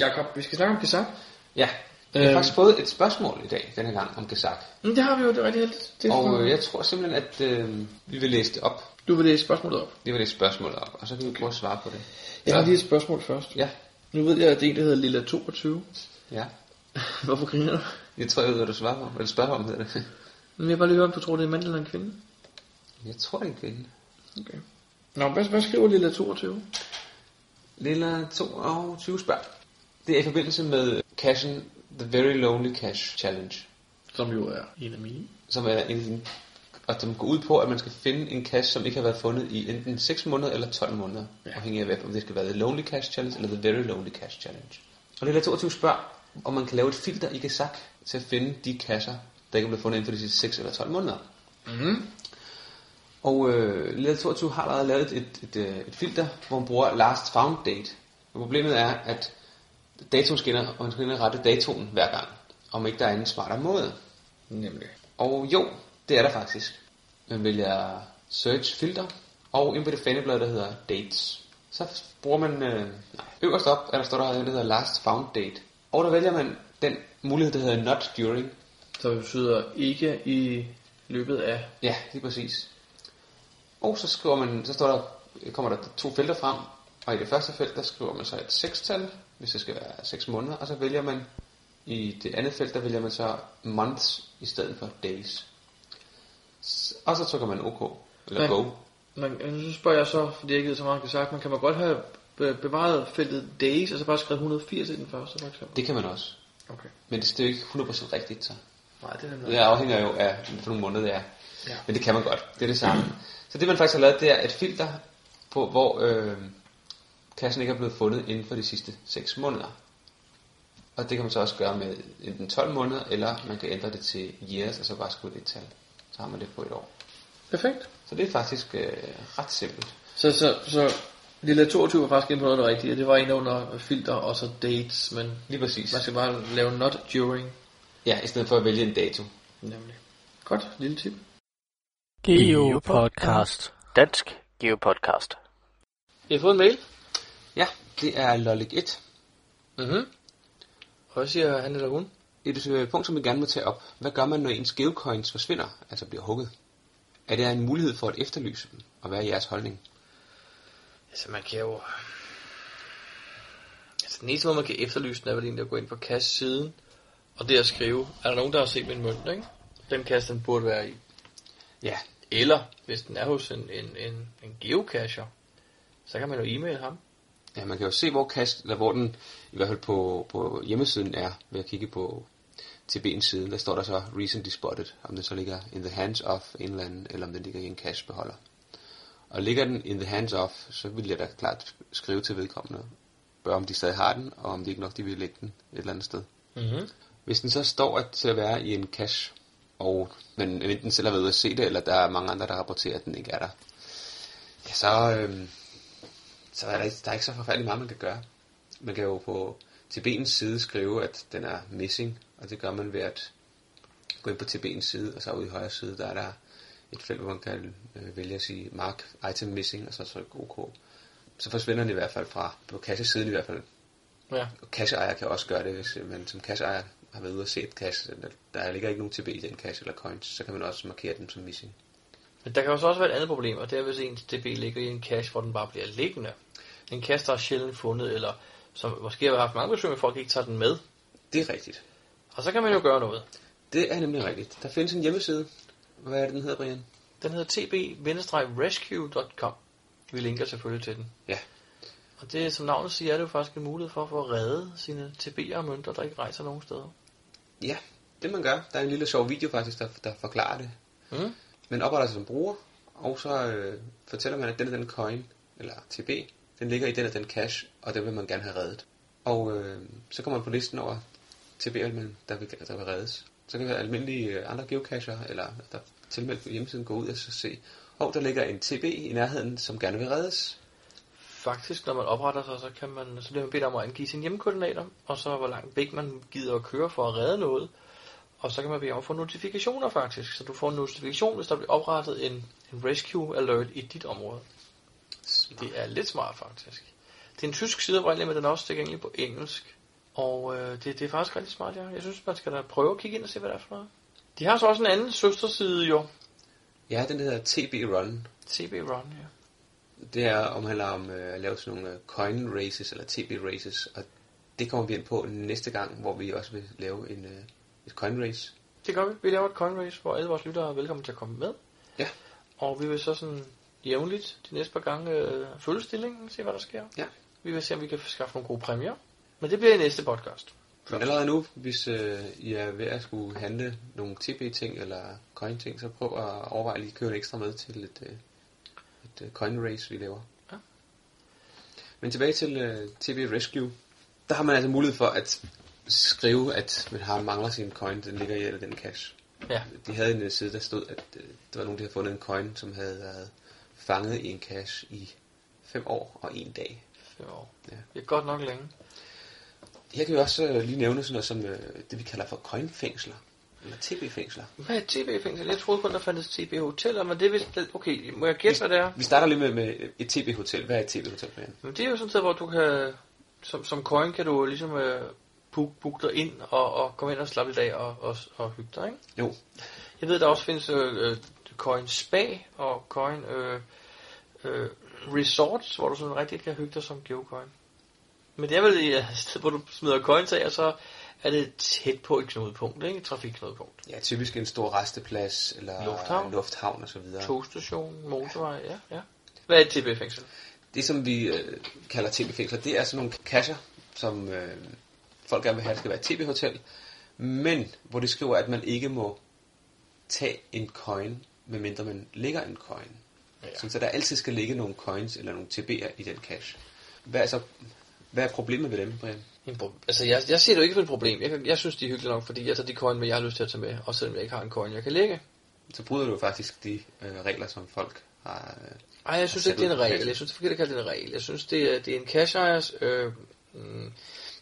Jakob, vi skal snakke om Gesak. Ja, jeg har faktisk fået et spørgsmål i dag, denne gang, om Gesak. Men det har vi jo, det er rigtig heldigt. Det er Og øh, jeg tror simpelthen, at øh, vi vil læse det op. Du vil læse spørgsmålet op. Det var det spørgsmål op, og så kan vi prøve at svare på det. Jeg har lige et spørgsmål først. Ja. Nu ved jeg, at det er en, der hedder Lilla 22. Ja. Hvorfor griner du? Jeg tror, jeg ved, hvad du svarer på. Hvad du spørger om, hedder det. Men jeg vil bare lige høre, om du tror, det er en mand eller en kvinde. Jeg tror, det er en kvinde. Okay. Nå, hvad, hvad skriver Lilla 22? Lilla 22 spørger. Det er i forbindelse med cashen The Very Lonely Cash Challenge. Som jo er en af mine. Som er en, og som går ud på, at man skal finde en cash, som ikke har været fundet i enten 6 måneder eller 12 måneder. Ja. Afhængig af, om det skal være The Lonely Cash Challenge eller The Very Lonely Cash Challenge. Og Lilla 22 spørger, om man kan lave et filter i Gesak til at finde de kasser, der ikke er blevet fundet inden for de sidste 6 eller 12 måneder. Mm-hmm. Og øh, Lilla 22 har allerede lavet et, et, et, et filter, hvor man bruger last found date. Og problemet er, at datoen skinner, og man skal rette datoen hver gang, om ikke der er en smartere måde. Nemlig. Og jo, det er der faktisk. Man vælger search filter, og inde på det faneblad, der hedder dates. Så bruger man, øh, nej, øverst op, er der står der, der hedder last found date. Og der vælger man den mulighed, der hedder not during. Så betyder ikke i løbet af... Ja, lige præcis. Og så skriver man, så står der, kommer der to felter frem, og i det første felt, der skriver man så et sekstal, hvis det skal være 6 måneder, og så vælger man i det andet felt, der vælger man så months i stedet for days. Og så trykker man OK, eller Men- Go. Man, så spørger jeg så, fordi jeg ikke ved så meget sagt, men kan man godt have be- bevaret feltet days, og så bare skrevet 180 i den første, for eksempel? Det kan man også. Okay. Men det er jo ikke 100% rigtigt så. Nej, det er nemlig Det afhænger jo af, nogle måneder det er. Ja. Men det kan man godt. Det er det samme. Så det man faktisk har lavet, det er et filter, på, hvor øh, kassen ikke er blevet fundet inden for de sidste 6 måneder. Og det kan man så også gøre med enten 12 måneder, eller man kan ændre det til years, og så bare skrive det tal. Så har man det på et år. Perfekt. Så det er faktisk øh, ret simpelt. Så, så, så Lilla 22 var faktisk inde på noget af det rigtige. Det var inde under filter og så dates, men Lige præcis. man skal bare lave not during. Ja, i stedet for at vælge en dato. Nemlig. Godt, lille tip. Geopodcast. Dansk Geopodcast. Jeg har fået en mail. Ja, det er Lollik 1. Mhm. Og hvad siger han eller hun? Et øh, punkt, som vi gerne må tage op. Hvad gør man, når ens geocoins forsvinder, altså bliver hugget? Er det en mulighed for at efterlyse dem, og hvad er jeres holdning? Altså man kan jo... Altså den eneste måde man kan efterlyse den er vel egentlig at gå ind på cash-siden, og det at skrive, er der nogen der har set min mønt, ikke? Den kasse den burde være i. Ja. Eller, hvis den er hos en, en, en, en geocacher, så kan man jo e-mail ham. Ja, man kan jo se, hvor, kast, eller hvor den, i hvert fald på, på hjemmesiden er, ved at kigge på TB'ens side. Der står der så recently spotted, om den så ligger in the hands of en eller anden, eller om den ligger i en cash-beholder. Og ligger den in the hands of, så vil jeg da klart skrive til vedkommende, spørge om de stadig har den, og om de ikke nok de vil lægge den et eller andet sted. Mhm. Hvis den så står at- til at være i en cache, og men enten selv har været ude at se det, eller der er mange andre, der rapporterer, at den ikke er der, ja, så, øhm, så er der, ikke, der er ikke så forfærdeligt meget, man kan gøre. Man kan jo på TB'ens side skrive, at den er missing, og det gør man ved at gå ind på TB'ens side, og så ude i højre side, der er der et felt, hvor man kan øh, vælge at sige mark item missing, og så trykke OK. Så forsvinder den i hvert fald fra, på cache-siden i hvert fald, Ja. og casheejer kan også gøre det, hvis man som casheejer har været ude og set cache, der, der ligger ikke nogen TB i den cache eller coins, så kan man også markere dem som missing. Men der kan også være et andet problem, og det er, hvis ens DB ligger i en cache, hvor den bare bliver liggende. En cache, der er sjældent fundet, eller som måske har haft mange besøg med folk, ikke tager den med. Det er rigtigt. Og så kan man jo gøre noget. Det er nemlig rigtigt. Der findes en hjemmeside. Hvad er det, den hedder, Brian? Den hedder tb-rescue.com. Vi linker selvfølgelig til den. Ja. Og det, som navnet siger, er det jo faktisk en mulighed for at få reddet sine TB'er og mønter, der ikke rejser nogen steder. Ja, det man gør. Der er en lille sjov video faktisk, der, der forklarer det. Mm. Man opretter sig som bruger, og så øh, fortæller man, at den og den coin, eller TB, den ligger i den og den cache, og den vil man gerne have reddet. Og øh, så kommer man på listen over TB'er, man- der vil, der vil reddes. Så kan almindelige øh, andre geocacher, eller der er tilmeldt på hjemmesiden, gå ud og så se, og der ligger en TB i nærheden, som gerne vil reddes. Faktisk, når man opretter sig, så, kan man, så bliver man bedt om at angive sine hjemmekoordinater, og så hvor langt væk man gider at køre for at redde noget. Og så kan man bede om at få notifikationer faktisk, så du får en notifikation, hvis der bliver oprettet en, en rescue alert i dit område. Det er lidt smart faktisk. Det er en tysk side oprindeligt, men den er også tilgængelig på engelsk. Og øh, det, det er faktisk rigtig smart, ja. Jeg synes, man skal da prøve at kigge ind og se, hvad det er for noget. De har så også en anden søsterside jo. Ja, den hedder TB Run. TB Run, ja. Det er omhandler om øh, at lave sådan nogle øh, coin races, eller TB races, og det kommer vi ind på næste gang, hvor vi også vil lave en, øh, et coin race. Det gør vi. Vi laver et coin race, hvor alle vores lyttere er velkommen til at komme med. Ja. Og vi vil så sådan jævnligt de næste par gange øh, følge stillingen, se hvad der sker. Ja. Vi vil se, om vi kan skaffe nogle gode præmier. Men det bliver i næste podcast. Men allerede nu, hvis øh, I er ved at skulle handle nogle TB-ting eller coin-ting, så prøv at overveje lige at købe en ekstra med til et, øh, et øh, coin race, vi laver. Ja. Men tilbage til øh, TB Rescue. Der har man altså mulighed for at skrive, at man har mangler sin coin, den ligger i eller den cash. Ja. De havde en øh, side, der stod, at øh, der var nogen, der havde fundet en coin, som havde været fanget i en cash i 5 år og en dag. Fem år. Ja. Det er godt nok længe. Her kan vi også øh, lige nævne sådan noget som øh, det, vi kalder for coinfængsler. Eller TB-fængsler. Hvad er TB-fængsel? Jeg troede kun, der fandtes TB-hoteller, men det er vist... Okay, må jeg gætte, hvad det er? Vi starter lige med, med et TB-hotel. Hvad er et TB-hotel, Brian? Men det er jo sådan et sted, hvor du kan... Som, som coin kan du ligesom øh, book, book dig ind og, og komme ind og slappe lidt af og, og, og hygge dig, ikke? Jo. Jeg ved, der også findes øh, øh, coin spa og coin øh, øh, resorts, hvor du sådan rigtig kan hygge dig som geocoin. Men det er vel et sted, hvor du smider coins af, og så er det tæt på et knudepunkt, ikke? Et trafikknudepunkt. Ja, typisk en stor resteplads, eller Lufthavn. en lufthavn og så videre. Togstation, motorvej, ja, ja. Hvad er et TB-fængsel? Det, som vi øh, kalder TB-fængsler, det er sådan nogle kasser, som øh, folk gerne vil have, skal være et TB-hotel, men hvor de skriver, at man ikke må tage en coin, medmindre man lægger en coin. Ja. Sådan, så der altid skal ligge nogle coins eller nogle TB'er i den cash. Hvad er, så, hvad er problemet ved dem, Brian? En pro- altså, jeg, jeg ser det jo ikke som et problem. Jeg, jeg synes, de er hyggelige nok, fordi jeg tager de coin med, jeg har lyst til at tage med, også selvom jeg ikke har en coin, jeg kan lægge. Så bryder du faktisk de øh, regler, som folk har... Øh, Ej, jeg synes ikke, det er en regel. Jeg synes, det er forkert at kalde det en regel. Jeg synes, det er, det er en cash ejers øh, mm,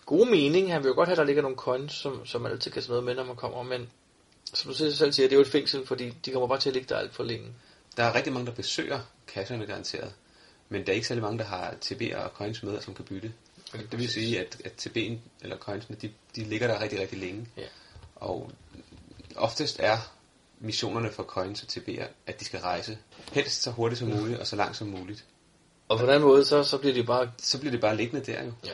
gode mening. Han vil jo godt have, at der ligger nogle coins, som, som man altid kan tage noget med, når man kommer. Men som du selv selv siger, det er jo et fængsel, fordi de kommer bare til at ligge der alt for længe. Der er rigtig mange, der besøger kasserne garanteret, men der er ikke særlig mange, der har TB'er og coins med, som kan bytte. Det vil sige, at, at TB'en eller coinsene, de, de ligger der rigtig, rigtig længe. Ja. Og oftest er missionerne for coins og TB'er, at de skal rejse helst så hurtigt som muligt og så langt som muligt. Og på den måde, så, så bliver de bare... Så bliver det bare liggende der jo. Ja,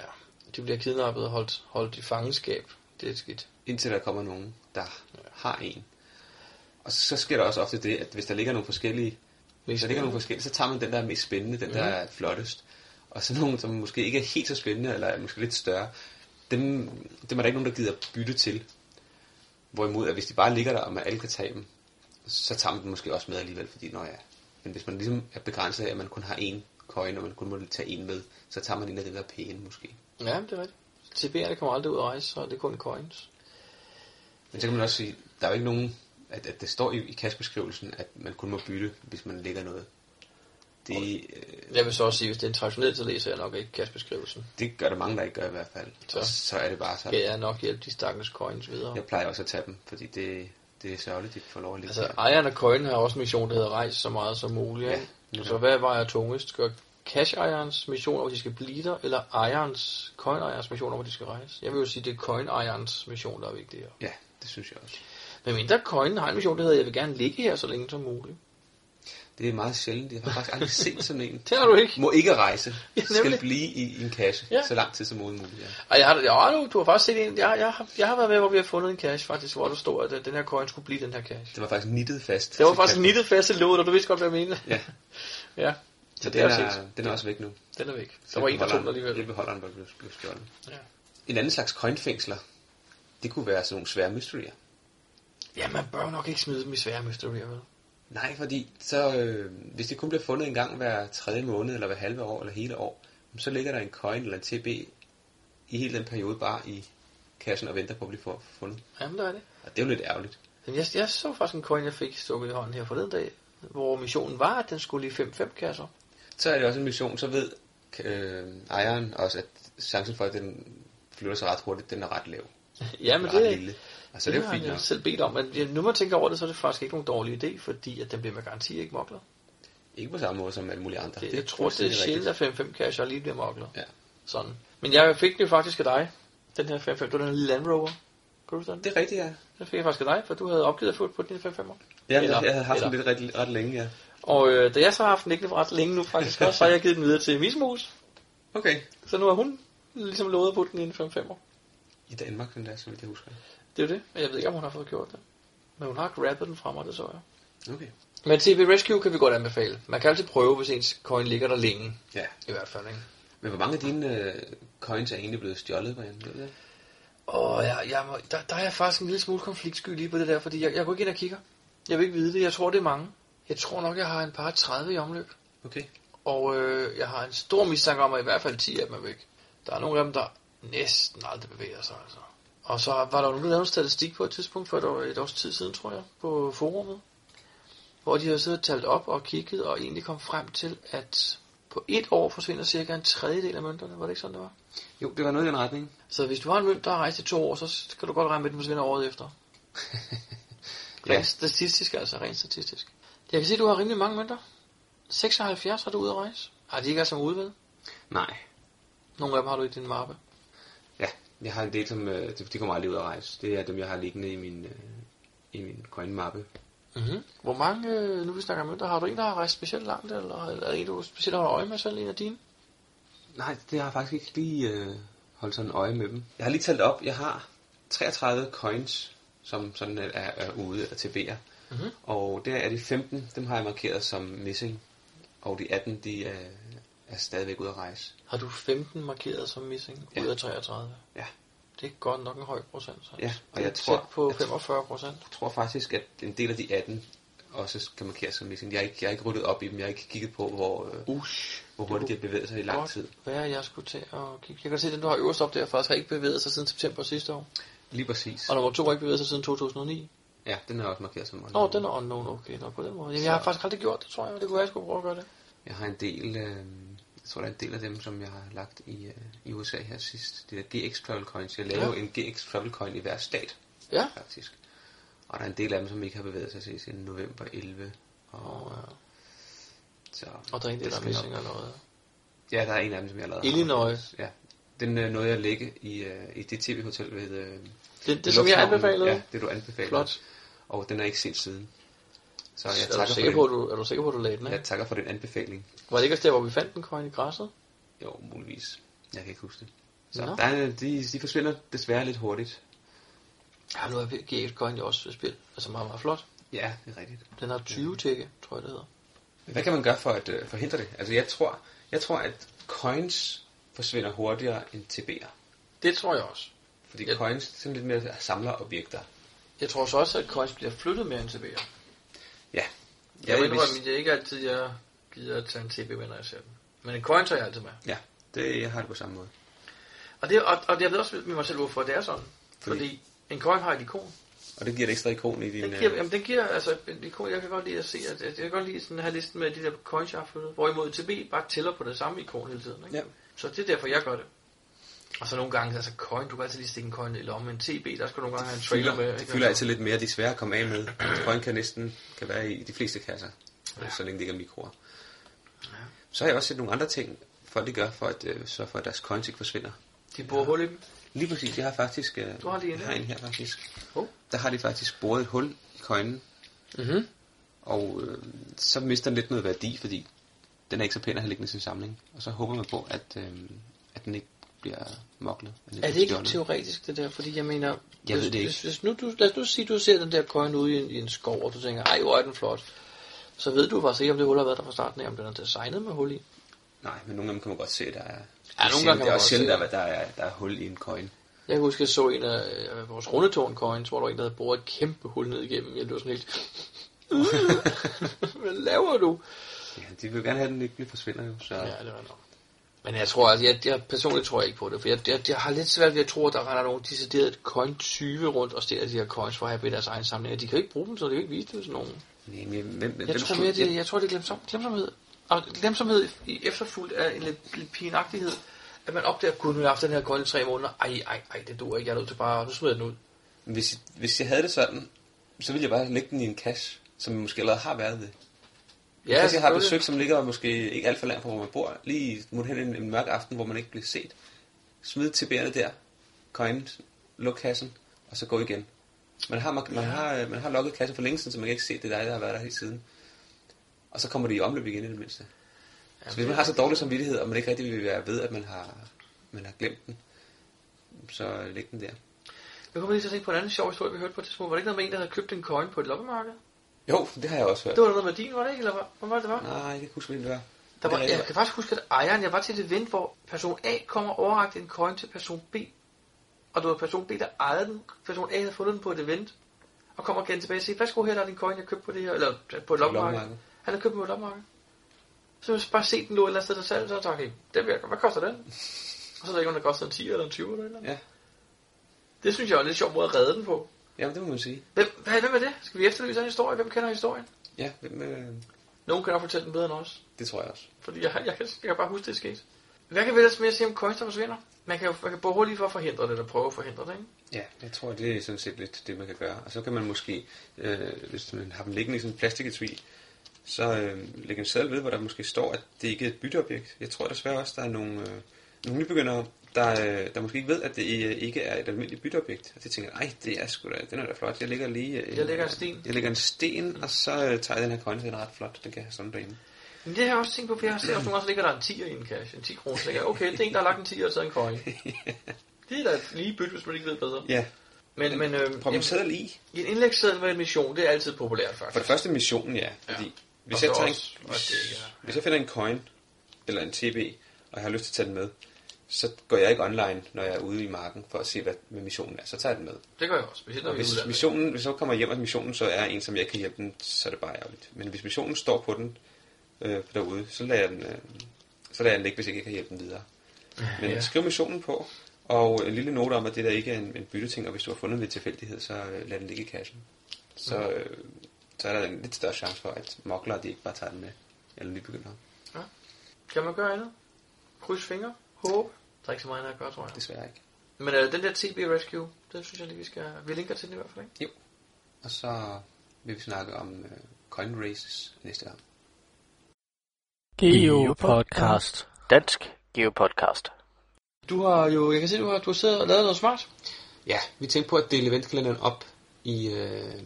de bliver kidnappet og holdt, holdt i fangenskab. Det er skidt. Indtil der kommer nogen, der har en. Og så sker der også ofte det, at hvis der ligger nogle forskellige, hvis der ligger nogle forskellige, så tager man den, der er mest spændende, den, der Mhm. er flottest. Og så nogle, som måske ikke er helt så spændende, eller er måske lidt større, dem, dem er der ikke nogen, der gider bytte til. Hvorimod, at hvis de bare ligger der, og man alle kan tage dem, så tager man dem måske også med alligevel, fordi når ja. Men hvis man ligesom er begrænset af, at man kun har én coin, og man kun må tage en med, så tager man en af dem, der er pæne måske. Ja, det er rigtigt. TB'erne kommer aldrig ud at rejse, så det er kun coins. Men så kan man også sige, der er jo ikke nogen, at, at det står i, i kastbeskrivelsen, at man kun må bytte, hvis man lægger noget. Det, øh, Jeg vil så også sige, hvis det er en traditionel, så læser jeg nok ikke kastbeskrivelsen. det gør der mange, der ikke gør i hvert fald. Så. Så, så er det bare sådan. Skal jeg nok hjælpe de stakkels coins videre. Jeg plejer også at tage dem, fordi det, det er sørgeligt, de får lov at ligge Altså, ejeren af coin har også en mission, der hedder rejse så meget som muligt. Ja, Ja, så hvad vejer tungest? Skal cash-ejerens mission, hvor de skal blive der, eller ejerens, coin-ejerens mission, hvor de skal rejse? Jeg vil jo sige, det er coin-ejerens mission, der er vigtigere. Ja, det synes jeg også. Men mindre coin har en mission, der hedder, jeg vil gerne ligge her så længe som muligt. Det er meget sjældent. Jeg har faktisk aldrig set sådan en. Det har du ikke. Må ikke rejse. Ja, skal blive i, i en kasse Ja. så lang tid som muligt. Ja. Og jeg har, ja, du, du har faktisk set en, jeg, jeg, har, jeg har været med, hvor vi har fundet en cash faktisk, hvor der stod, at øh, den her coin skulle blive den her cash. Det var faktisk nittet fast. Det var faktisk kassen. nittet fast i låget, og du vidste godt, hvad jeg mener. Ja. ja. Så det den er er, den er også væk nu. Den er væk. Der var en, der tog den alligevel. Hjælpeholderen var blevet, blevet stjålet. Ja. En anden slags coinfængsler, det kunne være sådan nogle svære mysterier. Ja, man bør nok ikke smide dem i svære mysterier, vel? Nej, fordi så, øh, hvis det kun bliver fundet en gang hver tredje måned, eller hver halve år, eller hele år, så ligger der en coin eller en TB i hele den periode bare i kassen og venter på at blive fundet. Jamen, der er det. Og det er jo lidt ærgerligt. Men jeg, jeg så faktisk en coin, jeg fik stukket i hånden her forleden dag, hvor missionen var, at den skulle i 5-5 kasser. Så er det også en mission, så ved øh, ejeren også, at chancen for, at den flytter sig ret hurtigt, den er ret lav. Ja, men det, lille. Altså, det er jo fint jeg selv bedt om, men nu man tænker over det, så er det faktisk ikke nogen dårlig idé, fordi at den bliver med garanti ikke moklet. Ikke på samme måde som alle mulige andre. Det, jeg tror, det er sjældent, at 5-5 kasser lige bliver moklet. Ja. Sådan. Men jeg fik den jo faktisk af dig, den her 5-5, det var den her Land Rover. Kan du den? Det er rigtigt, ja. Den fik jeg faktisk af dig, for du havde opgivet at få på din 5 år. Ja, eller, jeg havde haft den lidt ret, ret længe, ja. Og øh, da jeg så har haft den ikke ret længe nu faktisk også, så har jeg givet den videre til Mismus. Okay. Så nu har hun ligesom lovet putte den i en 5 år. I Danmark, den der, så vidt jeg husker. Det er jo det. Men jeg ved ikke, om hun har fået gjort det. Men hun har grabbet den fra mig, det så jeg. Okay. Men TB Rescue kan vi godt anbefale. Man kan altid prøve, hvis ens coin ligger der længe. Ja. I hvert fald, ikke? Men hvor mange af dine øh, coins er egentlig blevet stjålet, Brian? Ved det? Og jeg, jeg må, der, der er jeg faktisk en lille smule konfliktsky lige på det der, fordi jeg, jeg går ikke ind og kigger. Jeg vil ikke vide det. Jeg tror, det er mange. Jeg tror nok, jeg har en par 30 i omløb. Okay. Og øh, jeg har en stor mistanke om, at i hvert fald 10 af dem er væk. Der er nogle af dem, der næsten aldrig bevæger sig. Altså. Og så var der jo nogen, der en statistik på et tidspunkt for et, år, et års tid siden, tror jeg, på forumet. Hvor de havde siddet og talt op og kigget og egentlig kom frem til, at på et år forsvinder cirka en tredjedel af mønterne. Var det ikke sådan, det var? Jo, det var noget i den retning. Så hvis du har en mønt, der har rejst i to år, så skal du godt regne med, at den forsvinder året efter. Ja. Rent statistisk altså, rent statistisk. Jeg kan se, at du har rimelig mange mønter. 76 har du ude at rejse. Har de ikke altså ude ved? Nej. Nogle af dem har du i din mappe. Jeg har en del, som øh, de, de kommer aldrig ud at rejse. Det er dem, jeg har liggende i min, øh, i min coin-mappe. Mm-hmm. Hvor mange, øh, nu vi snakker mønter, har du en, der har rejst specielt langt, eller er der en, du specielt holder øje med selv, en af dine? Nej, det har jeg faktisk ikke lige øh, holdt sådan øje med dem. Jeg har lige talt op, jeg har 33 coins, som sådan er, er ude til BR. Mhm. Og der er de 15, dem har jeg markeret som missing. Og de 18, de er, er stadigvæk ude at rejse. Har du 15 markeret som missing Ja. ud af 33? Ja. Det er godt nok en høj procent. Så. Ja, og er jeg tror, tæt på jeg tror- 45 procent. Jeg tror faktisk, at en del af de 18 også kan markeres som missing. Jeg har ikke, jeg har ikke ryddet op i dem. Jeg har ikke kigget på, hvor, øh, Ush, hvor hurtigt de har bevæget sig i lang tid. Hvad er jeg skulle til at kigge? Jeg kan se, at den du har øverst op der faktisk har ikke bevæget sig siden september sidste år. Lige præcis. Og nummer 2 har ikke bevæget sig siden 2009. Ja, den er også markeret som Åh, oh, den er unknown, okay, nå, på den måde. Jamen, jeg har faktisk aldrig gjort det, tror jeg. Det kunne være, jeg skulle prøve at gøre det. Jeg har en del, øh, jeg tror der er en del af dem, som jeg har lagt i, øh, i USA her sidst. Det er GX Travel Coins. Jeg laver Ja. en GX Travel Coin i hver stat. Ja. Faktisk. Og der er en del af dem, som ikke har bevæget sig til siden november 11. Og, ja. Så, Og der er en del, der er missing eller noget. Ja, der er en af dem, som jeg har lavet. Illinois. Ja. Den øh, nåede jeg at lægge i, øh, i det tv-hotel ved... Øh, Det, det som jeg anbefalede? Ja, det du anbefalede. Flot. Og den er ikke set siden. Så jeg er, du sikker på, du, er du sikker på, at du lagde den af? Jeg takker for den anbefaling. Var det ikke også der, hvor vi fandt den coin i græsset? Jo, muligvis. Jeg kan ikke huske det. Så Nå. der er, de, de forsvinder desværre lidt hurtigt. Ja, nu er GX coin jo også spil. Altså meget, meget flot. Ja, det er rigtigt. Den har 20 tække, tror jeg det hedder. Hvad kan man gøre for at øh, forhindre det? Altså jeg tror, jeg tror, at coins forsvinder hurtigere end TB'er. Det tror jeg også. Fordi jeg, coins sådan lidt mere samlerobjekter. Jeg tror så også, at coins bliver flyttet mere end TB'er. Ja. Jeg vil hvis- indrømme, at det er ikke altid, jeg gider at tage en TB med, når jeg ser den. Men en coin tager jeg altid med. Ja, det, jeg har det på samme måde. Og, det, og, og jeg ved også med mig selv, hvorfor det er sådan. Fordi- Fordi, en coin har et ikon. Og det giver et ekstra ikon i din... Den giver, jamen, den giver, altså, en ikon, jeg kan godt lide at se, at, at jeg kan godt lide sådan at have listen med de der coins, jeg har flyttet. Hvorimod TB bare tæller på det samme ikon hele tiden. Ikke? Ja. Så det er derfor, jeg gør det. Og så nogle gange, altså coin, du kan altid lige stikke en coin i lommen. En TB, der skal du nogle gange have en trailer fylder, med. det fylder altid lidt mere, de er svære at komme af med. Coin kan næsten kan være i de fleste kasser, ja. så længe det ikke er mikroer. Ja. Så har jeg også set nogle andre ting, folk de gør for at øh, sørge for, at deres coins ikke forsvinder. De borer hul i dem. Lige præcis, jeg har faktisk... Øh, Du har lige en har en her faktisk. Oh. Der har de faktisk boret et hul i coinen, Mhm. og øh, så mister den lidt noget værdi, fordi den er ikke så pæn at have liggende i sin samling. Og så håber man på, at, øh, at den ikke bliver moklet. at den Er det ikke stjålet. teoretisk det der? Fordi jeg mener, Jeg hvis, ved det ikke. Hvis, hvis nu, du, lad os nu sige, at du ser den der coin ude i en, i en skov, og du tænker, ej, hvor er den flot. Så ved du faktisk ikke, om det hul har været der fra starten af, om den er designet med hul i. Nej, men nogle af dem kan man godt se, der er... Ja, nogle gange kan man godt se der, der, er, der er hul i en coin. Jeg kan huske, at jeg så en af øh, vores rundetårn coins, hvor der var en, der havde boret et kæmpe hul ned igennem. Jeg blev sådan helt... Hvad laver du? Ja, de vil gerne have, at den ikke forsvinder jo. Så. Ja, det var nok. Men jeg tror, altså, jeg, jeg personligt tror jeg ikke på det, for jeg, jeg, jeg har lidt svært ved at tro, at der render nogen decideret coin 20 rundt og stjæler de her coins for at have dem i deres egen samling. De kan jo ikke bruge dem, så de kan jo ikke vise det til nogen. Nej, men hvem, Jeg hvem tror mere, det, jeg tror, det er glemsom, glemsomhed. Og glemsomhed i efterfulgt af en lidt, lidt pinagtighed, at man opdager, nu har jeg haft den her coin i tre måneder. Ej, ej, ej, det duer ikke. Jeg er nødt til bare, nu smider den ud. Hvis, hvis jeg havde det sådan, så ville jeg bare lægge den i en cache, som måske allerede har været det. Ja, Ja, jeg har besøg, som ligger måske ikke alt for langt fra, hvor man bor, lige mod hen en, en mørk aften, hvor man ikke bliver set. Smid til bærene der, coin, luk kassen, og så gå igen. Man har, man, man har, man har lukket kassen for længe siden, så man kan ikke se, det er dig, der har været der hele tiden. Og så kommer de i omløb igen i det mindste. Så hvis man har så dårlig samvittighed, og man ikke rigtig vil være ved, at man har, man har glemt den, så læg den der. Jeg kommer lige til at tænke på en anden sjov historie, vi hørte på det små. Var det ikke noget med en, der havde købt en coin på et loppemarked? Jo, det har jeg også hørt. Det var noget med din, var det ikke? Eller hvad, var det, det var? Nej, jeg kan ikke huske, hvad det var. Der var, er jeg kan faktisk huske, at ejeren, jeg var til et event, hvor person A kommer og overrakte en coin til person B. Og det var person B, der ejede den. Person A havde fundet den på et event. Og kommer igen tilbage og siger, værsgo her, der er din coin, jeg købte på det her, eller på et loppemarked. Han havde købt på et loppemarked. Så jeg bare se den lå et eller andet sted til salg, så jeg tænkte, okay, den virker, hvad koster den? Og så ved jeg ikke, om den koster en 10 eller en 20 eller et eller andet. Ja. Det synes jeg er en lidt sjov måde at redde den på. Jamen, det må man sige. Hvem, hvad, hvem er det? Skal vi efterlyse en historie? Hvem kender historien? Ja, hvem, øh, Nogen kan nok fortælle den bedre end os. det tror jeg også. Fordi jeg, jeg, kan, jeg kan bare huske, det er sket. Hvad kan vi ellers mere sige om coins, der forsvinder? Man kan jo man kan både hurtigt for at forhindre det, eller prøve at forhindre det, ikke? Ja, jeg tror, det er sådan set lidt det, man kan gøre. Og så kan man måske, øh, hvis man har dem liggende i sådan en plastiketui, så øh, lægge en seddel ved, hvor der måske står, at det ikke er et bytteobjekt. Jeg tror desværre også, der er nogle, øh, nogle nybegyndere, der, øh, der måske ikke ved, at det øh, ikke er et almindeligt bytteobjekt. Og de tænker, ej, det er sgu da, den er da flot. Jeg lægger lige... Øh, Jeg lægger en sten. Jeg lægger en sten, og så tager jeg den her coin, den er ret flot. Den kan jeg have sådan derhjemme. Men det har jeg også tænkt på, for jeg har set også nogle gange, ligger der en 10'er i en cash. En 10 kroner, så jeg, okay, det er en, der har lagt en 10'er og taget en coin. det er da lige bytte, hvis man ikke ved bedre. Ja. Men, men øh, Prøv en seddel i. en indlægsseddel med en mission, det er altid populært faktisk. For det første missionen, ja. Fordi Ja. hvis, Og jeg tager en, også, at det ikke er- hvis jeg finder en coin, eller en TB, og jeg har lyst til at tage den med, så går jeg ikke online, når jeg er ude i marken, for at se, hvad missionen er. Så tager jeg den med. Det gør jeg også, specielt når Og vi hvis udlandet. missionen, hvis jeg så kommer hjem af missionen, så er en, som jeg kan hjælpe den, så er det bare ærgerligt. Men hvis missionen står på den øh, derude, så lader jeg den, øh, så lader jeg den ligge, hvis jeg ikke kan hjælpe den videre. Men Ja. skriv missionen på, og en lille note om, at det der ikke er en, en bytteting, og hvis du har fundet den ved tilfældighed, så øh, lad den ligge i kassen. Så, øh, så er der en lidt større chance for, at moklere de ikke bare tager den med, eller nybegyndere. Ja. Kan man gøre andet? Kryds fingre? Håbe? Der er ikke så meget at gøre, tror jeg. Desværre ikke. Men øh, den der TB Rescue, det synes jeg lige, vi skal... Vi linker til den i hvert fald, ikke? Jo. Og så vil vi snakke om øh, coin races næste gang. Geopodcast. Dansk Geopodcast. Du har jo, jeg kan se, du har, du har siddet og lavet noget smart. Ja, vi tænkte på at dele eventkalenderen op i, øh,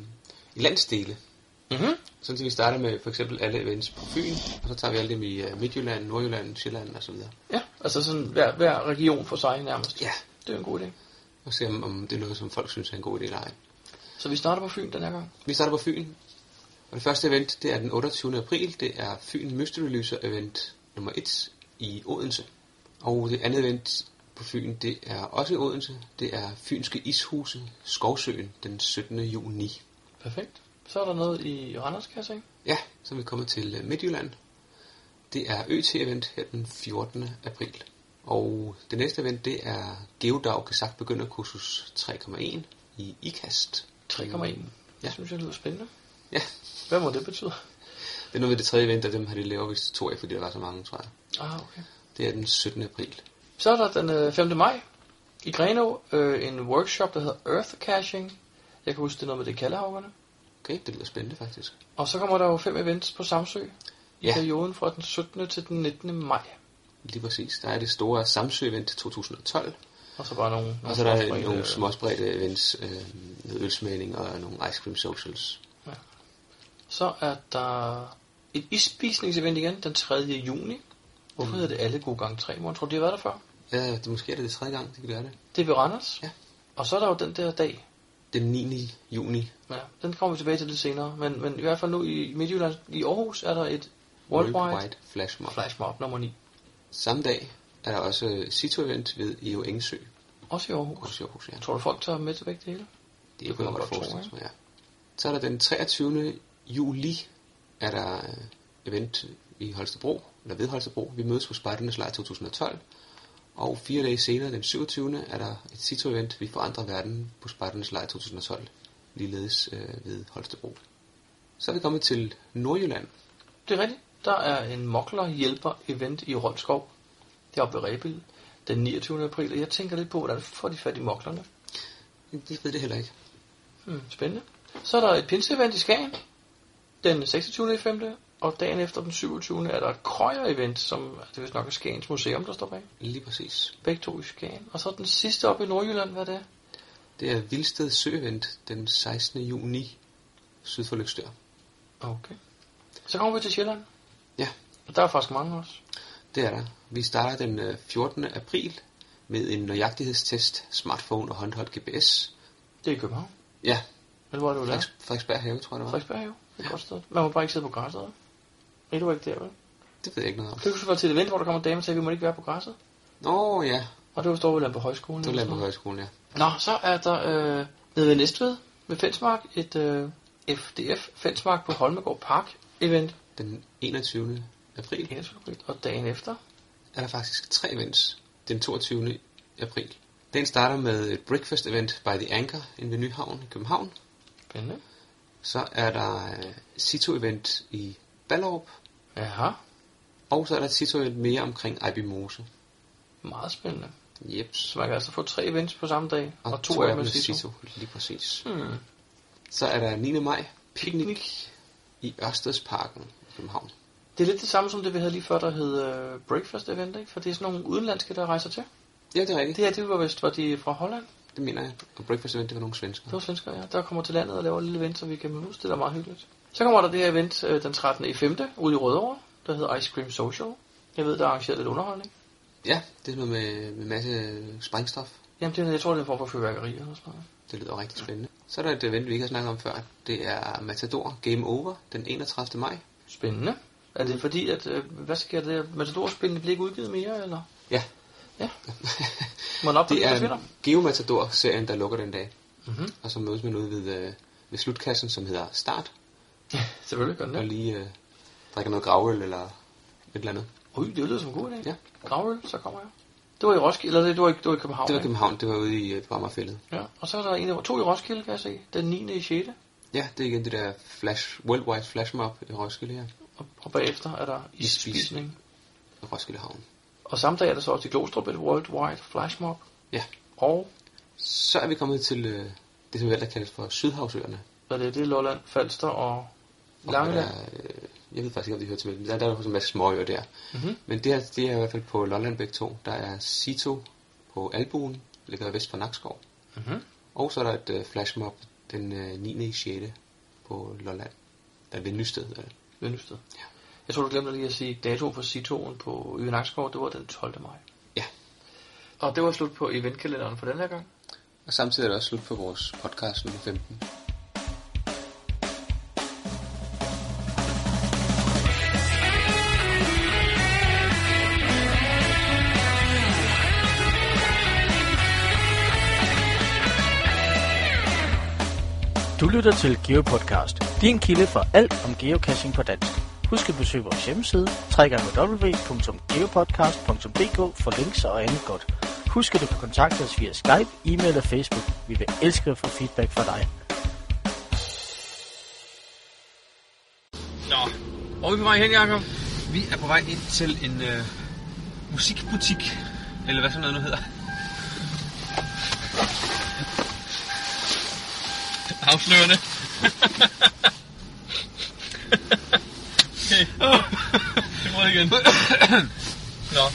i landsdele. Mhm. Sådan at vi starter med for eksempel alle events på Fyn, og så tager vi alle dem i uh, Midtjylland, Nordjylland, Sjælland og så videre. Ja, altså sådan hver, hver region for sig nærmest. Ja. Det er en god idé. Og se om, om det er noget, som folk synes er en god idé eller ej. Så vi starter på Fyn den her gang. Vi starter på Fyn. Og det første event, det er den 28. april. Det er Fyn Mystery Lyser event nummer 1 i Odense. Og det andet event på Fyn, det er også i Odense. Det er Fynske Ishuse Skovsøen den 17. juni. Perfekt. Så er der noget i Randers, kan jeg se. Ja, så er vi kommet til øh, Midtjylland. Det er ØT-event her den 14. april. Og det næste event, det er Geodag Gesagt Begynderkursus 3,1 i IKAST. 3,1. Jeg synes, det lyder spændende. Ja. Hvad må det betyde? Det er noget med det tredje event, og dem har de lavet vist to af, fordi der var så mange, tror jeg. Ah, okay. Det er den 17. april. Så er der den øh, 5. maj i Grenå øh, en workshop, der hedder Earth Caching. Jeg kan huske, det er noget med det kaldehavgerne. Okay, det lyder spændende faktisk. Og så kommer der jo fem events på Samsø Ja. perioden fra den 17. til den 19. maj. Lige præcis. Der er det store Samsø-event 2012. Og så bare nogle, Og så er der småspredte- nogle småspredte events, øh, noget ølsmagning og nogle ice cream socials. Så er der et isspisningsevent igen den 3. juni. Hvorfor Mm. hedder det alle gode gange 3? Morgen, tror du, de har været der før? Ja, det måske er det det tredje gang, det kan være det. Det er ved Randers. Ja. Og så er der jo den der dag. Den 9. juni. Ja, den kommer vi tilbage til lidt senere. Men, men i hvert fald nu i Midtjylland, i Aarhus, er der et Worldwide, Worldwide Flash Mob. Flash Mob nummer 9. Samme dag er der også Cito-event ved EO Engsø. Også i Aarhus. Også i Aarhus, ja. Tror du, folk tager med til begge dele? Det Det kunne jeg godt forestille mig, ja. Så er der den 23. juli, er der øh, event i Holstebro, eller ved Holstebro. Vi mødes på Spartanes Lejr 2012. Og fire dage senere, den 27. er der et Cito-event, Vi forandrer verden på Spartanes Lejr 2012. Ligeledes øh, ved Holstebro. Så er vi kommet til Nordjylland. Det er rigtigt. Der er en mokler hjælper event i Rolskov. Det er oppe ved Rebild den 29. april. Og jeg tænker lidt på, hvordan får de fat i moklerne? Det ved det heller ikke. Hmm, spændende. Så er der et pinseevent i Skagen den 26. 5. Og dagen efter den 27. er der et krøjer-event, som det vist nok er Skagens Museum, der står bag. Lige præcis. Begge to i Skagen. Og så den sidste op i Nordjylland, hvad er det? Det er Vildsted Søevent den 16. juni syd for Lykstør. Okay. Så kommer vi til Sjælland. Ja. Og der er faktisk mange også. Det er der. Vi starter den øh, 14. april med en nøjagtighedstest, smartphone og håndholdt GPS. Det er i København. Ja. Eller hvor er det, du der? Frederiks, Frederiksberg Have, tror jeg det var. Frederiksberg Have. Det er et godt sted. Man må bare ikke sidde på græsset. Nej, du ikke der, vel? Det ved jeg ikke noget om. Det kunne være til et event, hvor der kommer damer til, at vi må ikke være på græsset. Nå ja, Og det var står vi på højskolen. det var på højskolen, ja. Nå, så er der øh, nede ved Næstved, ved Fensmark, et øh, FDF Fensmark på Holmegård Park event. Den 21. april 21. april. Og dagen efter, er der faktisk tre events den 22. april. Den starter med et breakfast event by The Anchor inde ved Nyhavn i København. spændende. Så er der uh, Cito-event i Ballerup. Jaha, Og så er der et Cito-event mere omkring Ejby Mose. meget spændende. Jeps. Så man kan altså få tre events på samme dag, og, og to, to af dem er Cito. Cito. Lige præcis. Hmm. Så er der 9. maj picnic i Ørstedsparken København. Det er lidt det samme som det, vi havde lige før, der hed øh, Breakfast Event, ikke? For det er sådan nogle udenlandske, der rejser til. Ja, det er rigtigt. Det her, det var vist, var de fra Holland. Det mener jeg. Og breakfast event, det var nogle svensker. Det var svensker, ja. Der kommer til landet og laver et lille event, så vi kan mødes. Det er da meget hyggeligt. Så kommer der det her event øh, den 13. i 5. ude i Rødovre, der hedder Ice Cream Social. Jeg ved, der er arrangeret lidt underholdning. Ja, det er noget med, med masse sprængstof. Jamen, det, er- jeg tror, det er en form for fyrværkeri eller sådan noget. Det lyder rigtig spændende. Så er der et event, vi ikke har snakket om før. Det er Matador Game Over den 31. maj. Spændende. Er det fordi, at, øh, hvad sker der? Matador-spillene bliver ikke udgivet mere, eller? Ja. Ja. Man op, Det er Geomatador-serien, der lukker den dag. Mhm. Og så mødes man ude ved, øh, ved slutkassen, som hedder Start. Selvfølgelig gør den Og det. lige øh, drikker noget gravøl eller et eller andet. Ui, det lyder som en god idé. Ja. Gravøl, så kommer jeg. Det var i Roskilde, eller det, det var i, det var i København. Det var ikke? København, det var ude i øh, Brammerfældet. Ja, og så er der en, to i Roskilde, kan jeg se. Den 9. i 6. Ja, det er igen det der flash, Worldwide Flash Mob i Roskilde her. Og, og bagefter er der Isspisning. I Roskilde Havn. Og samme dag er der så også i Glostrup et Worldwide Flash Mob. Ja. Og Så er vi kommet til øh, det, som vel kaldes for Sydhavsøerne. hvad er det? Det er Lolland, Falster og Og Langeland. Der, øh, jeg ved faktisk ikke, om de hører til, men der, der er en masse småøer der. Mhm. Men det, her, det er i hvert fald på Lolland begge to. Der er Sito på Albuen, ligger vest for Nakskov. Mhm. Og så er der et øh, flashmob den øh, 9. i 6. på Lolland. Der er ved Nysted. Er det. Vendested. Ja. Jeg tror, du glemte lige at sige dato for Citoen på Øen. Det var den 12. maj. Ja. Og det var slut på eventkalenderen for den her gang. Og samtidig er det også slut på vores podcast nummer 15. lytter til GeoPodcast, din kilde for alt om geocaching på dansk. Husk at besøge vores hjemmeside, www.geopodcast.dk for links og andet godt. Husk at du kan kontakte os via Skype, e-mail og Facebook. Vi vil elske at få feedback fra dig. Nå, hvor er vi på vej hen, Jacob? Vi er på vej ind til en øh, musikbutik, eller hvad sådan noget nu hedder. Afslørende. okay. Det det igen. Nå,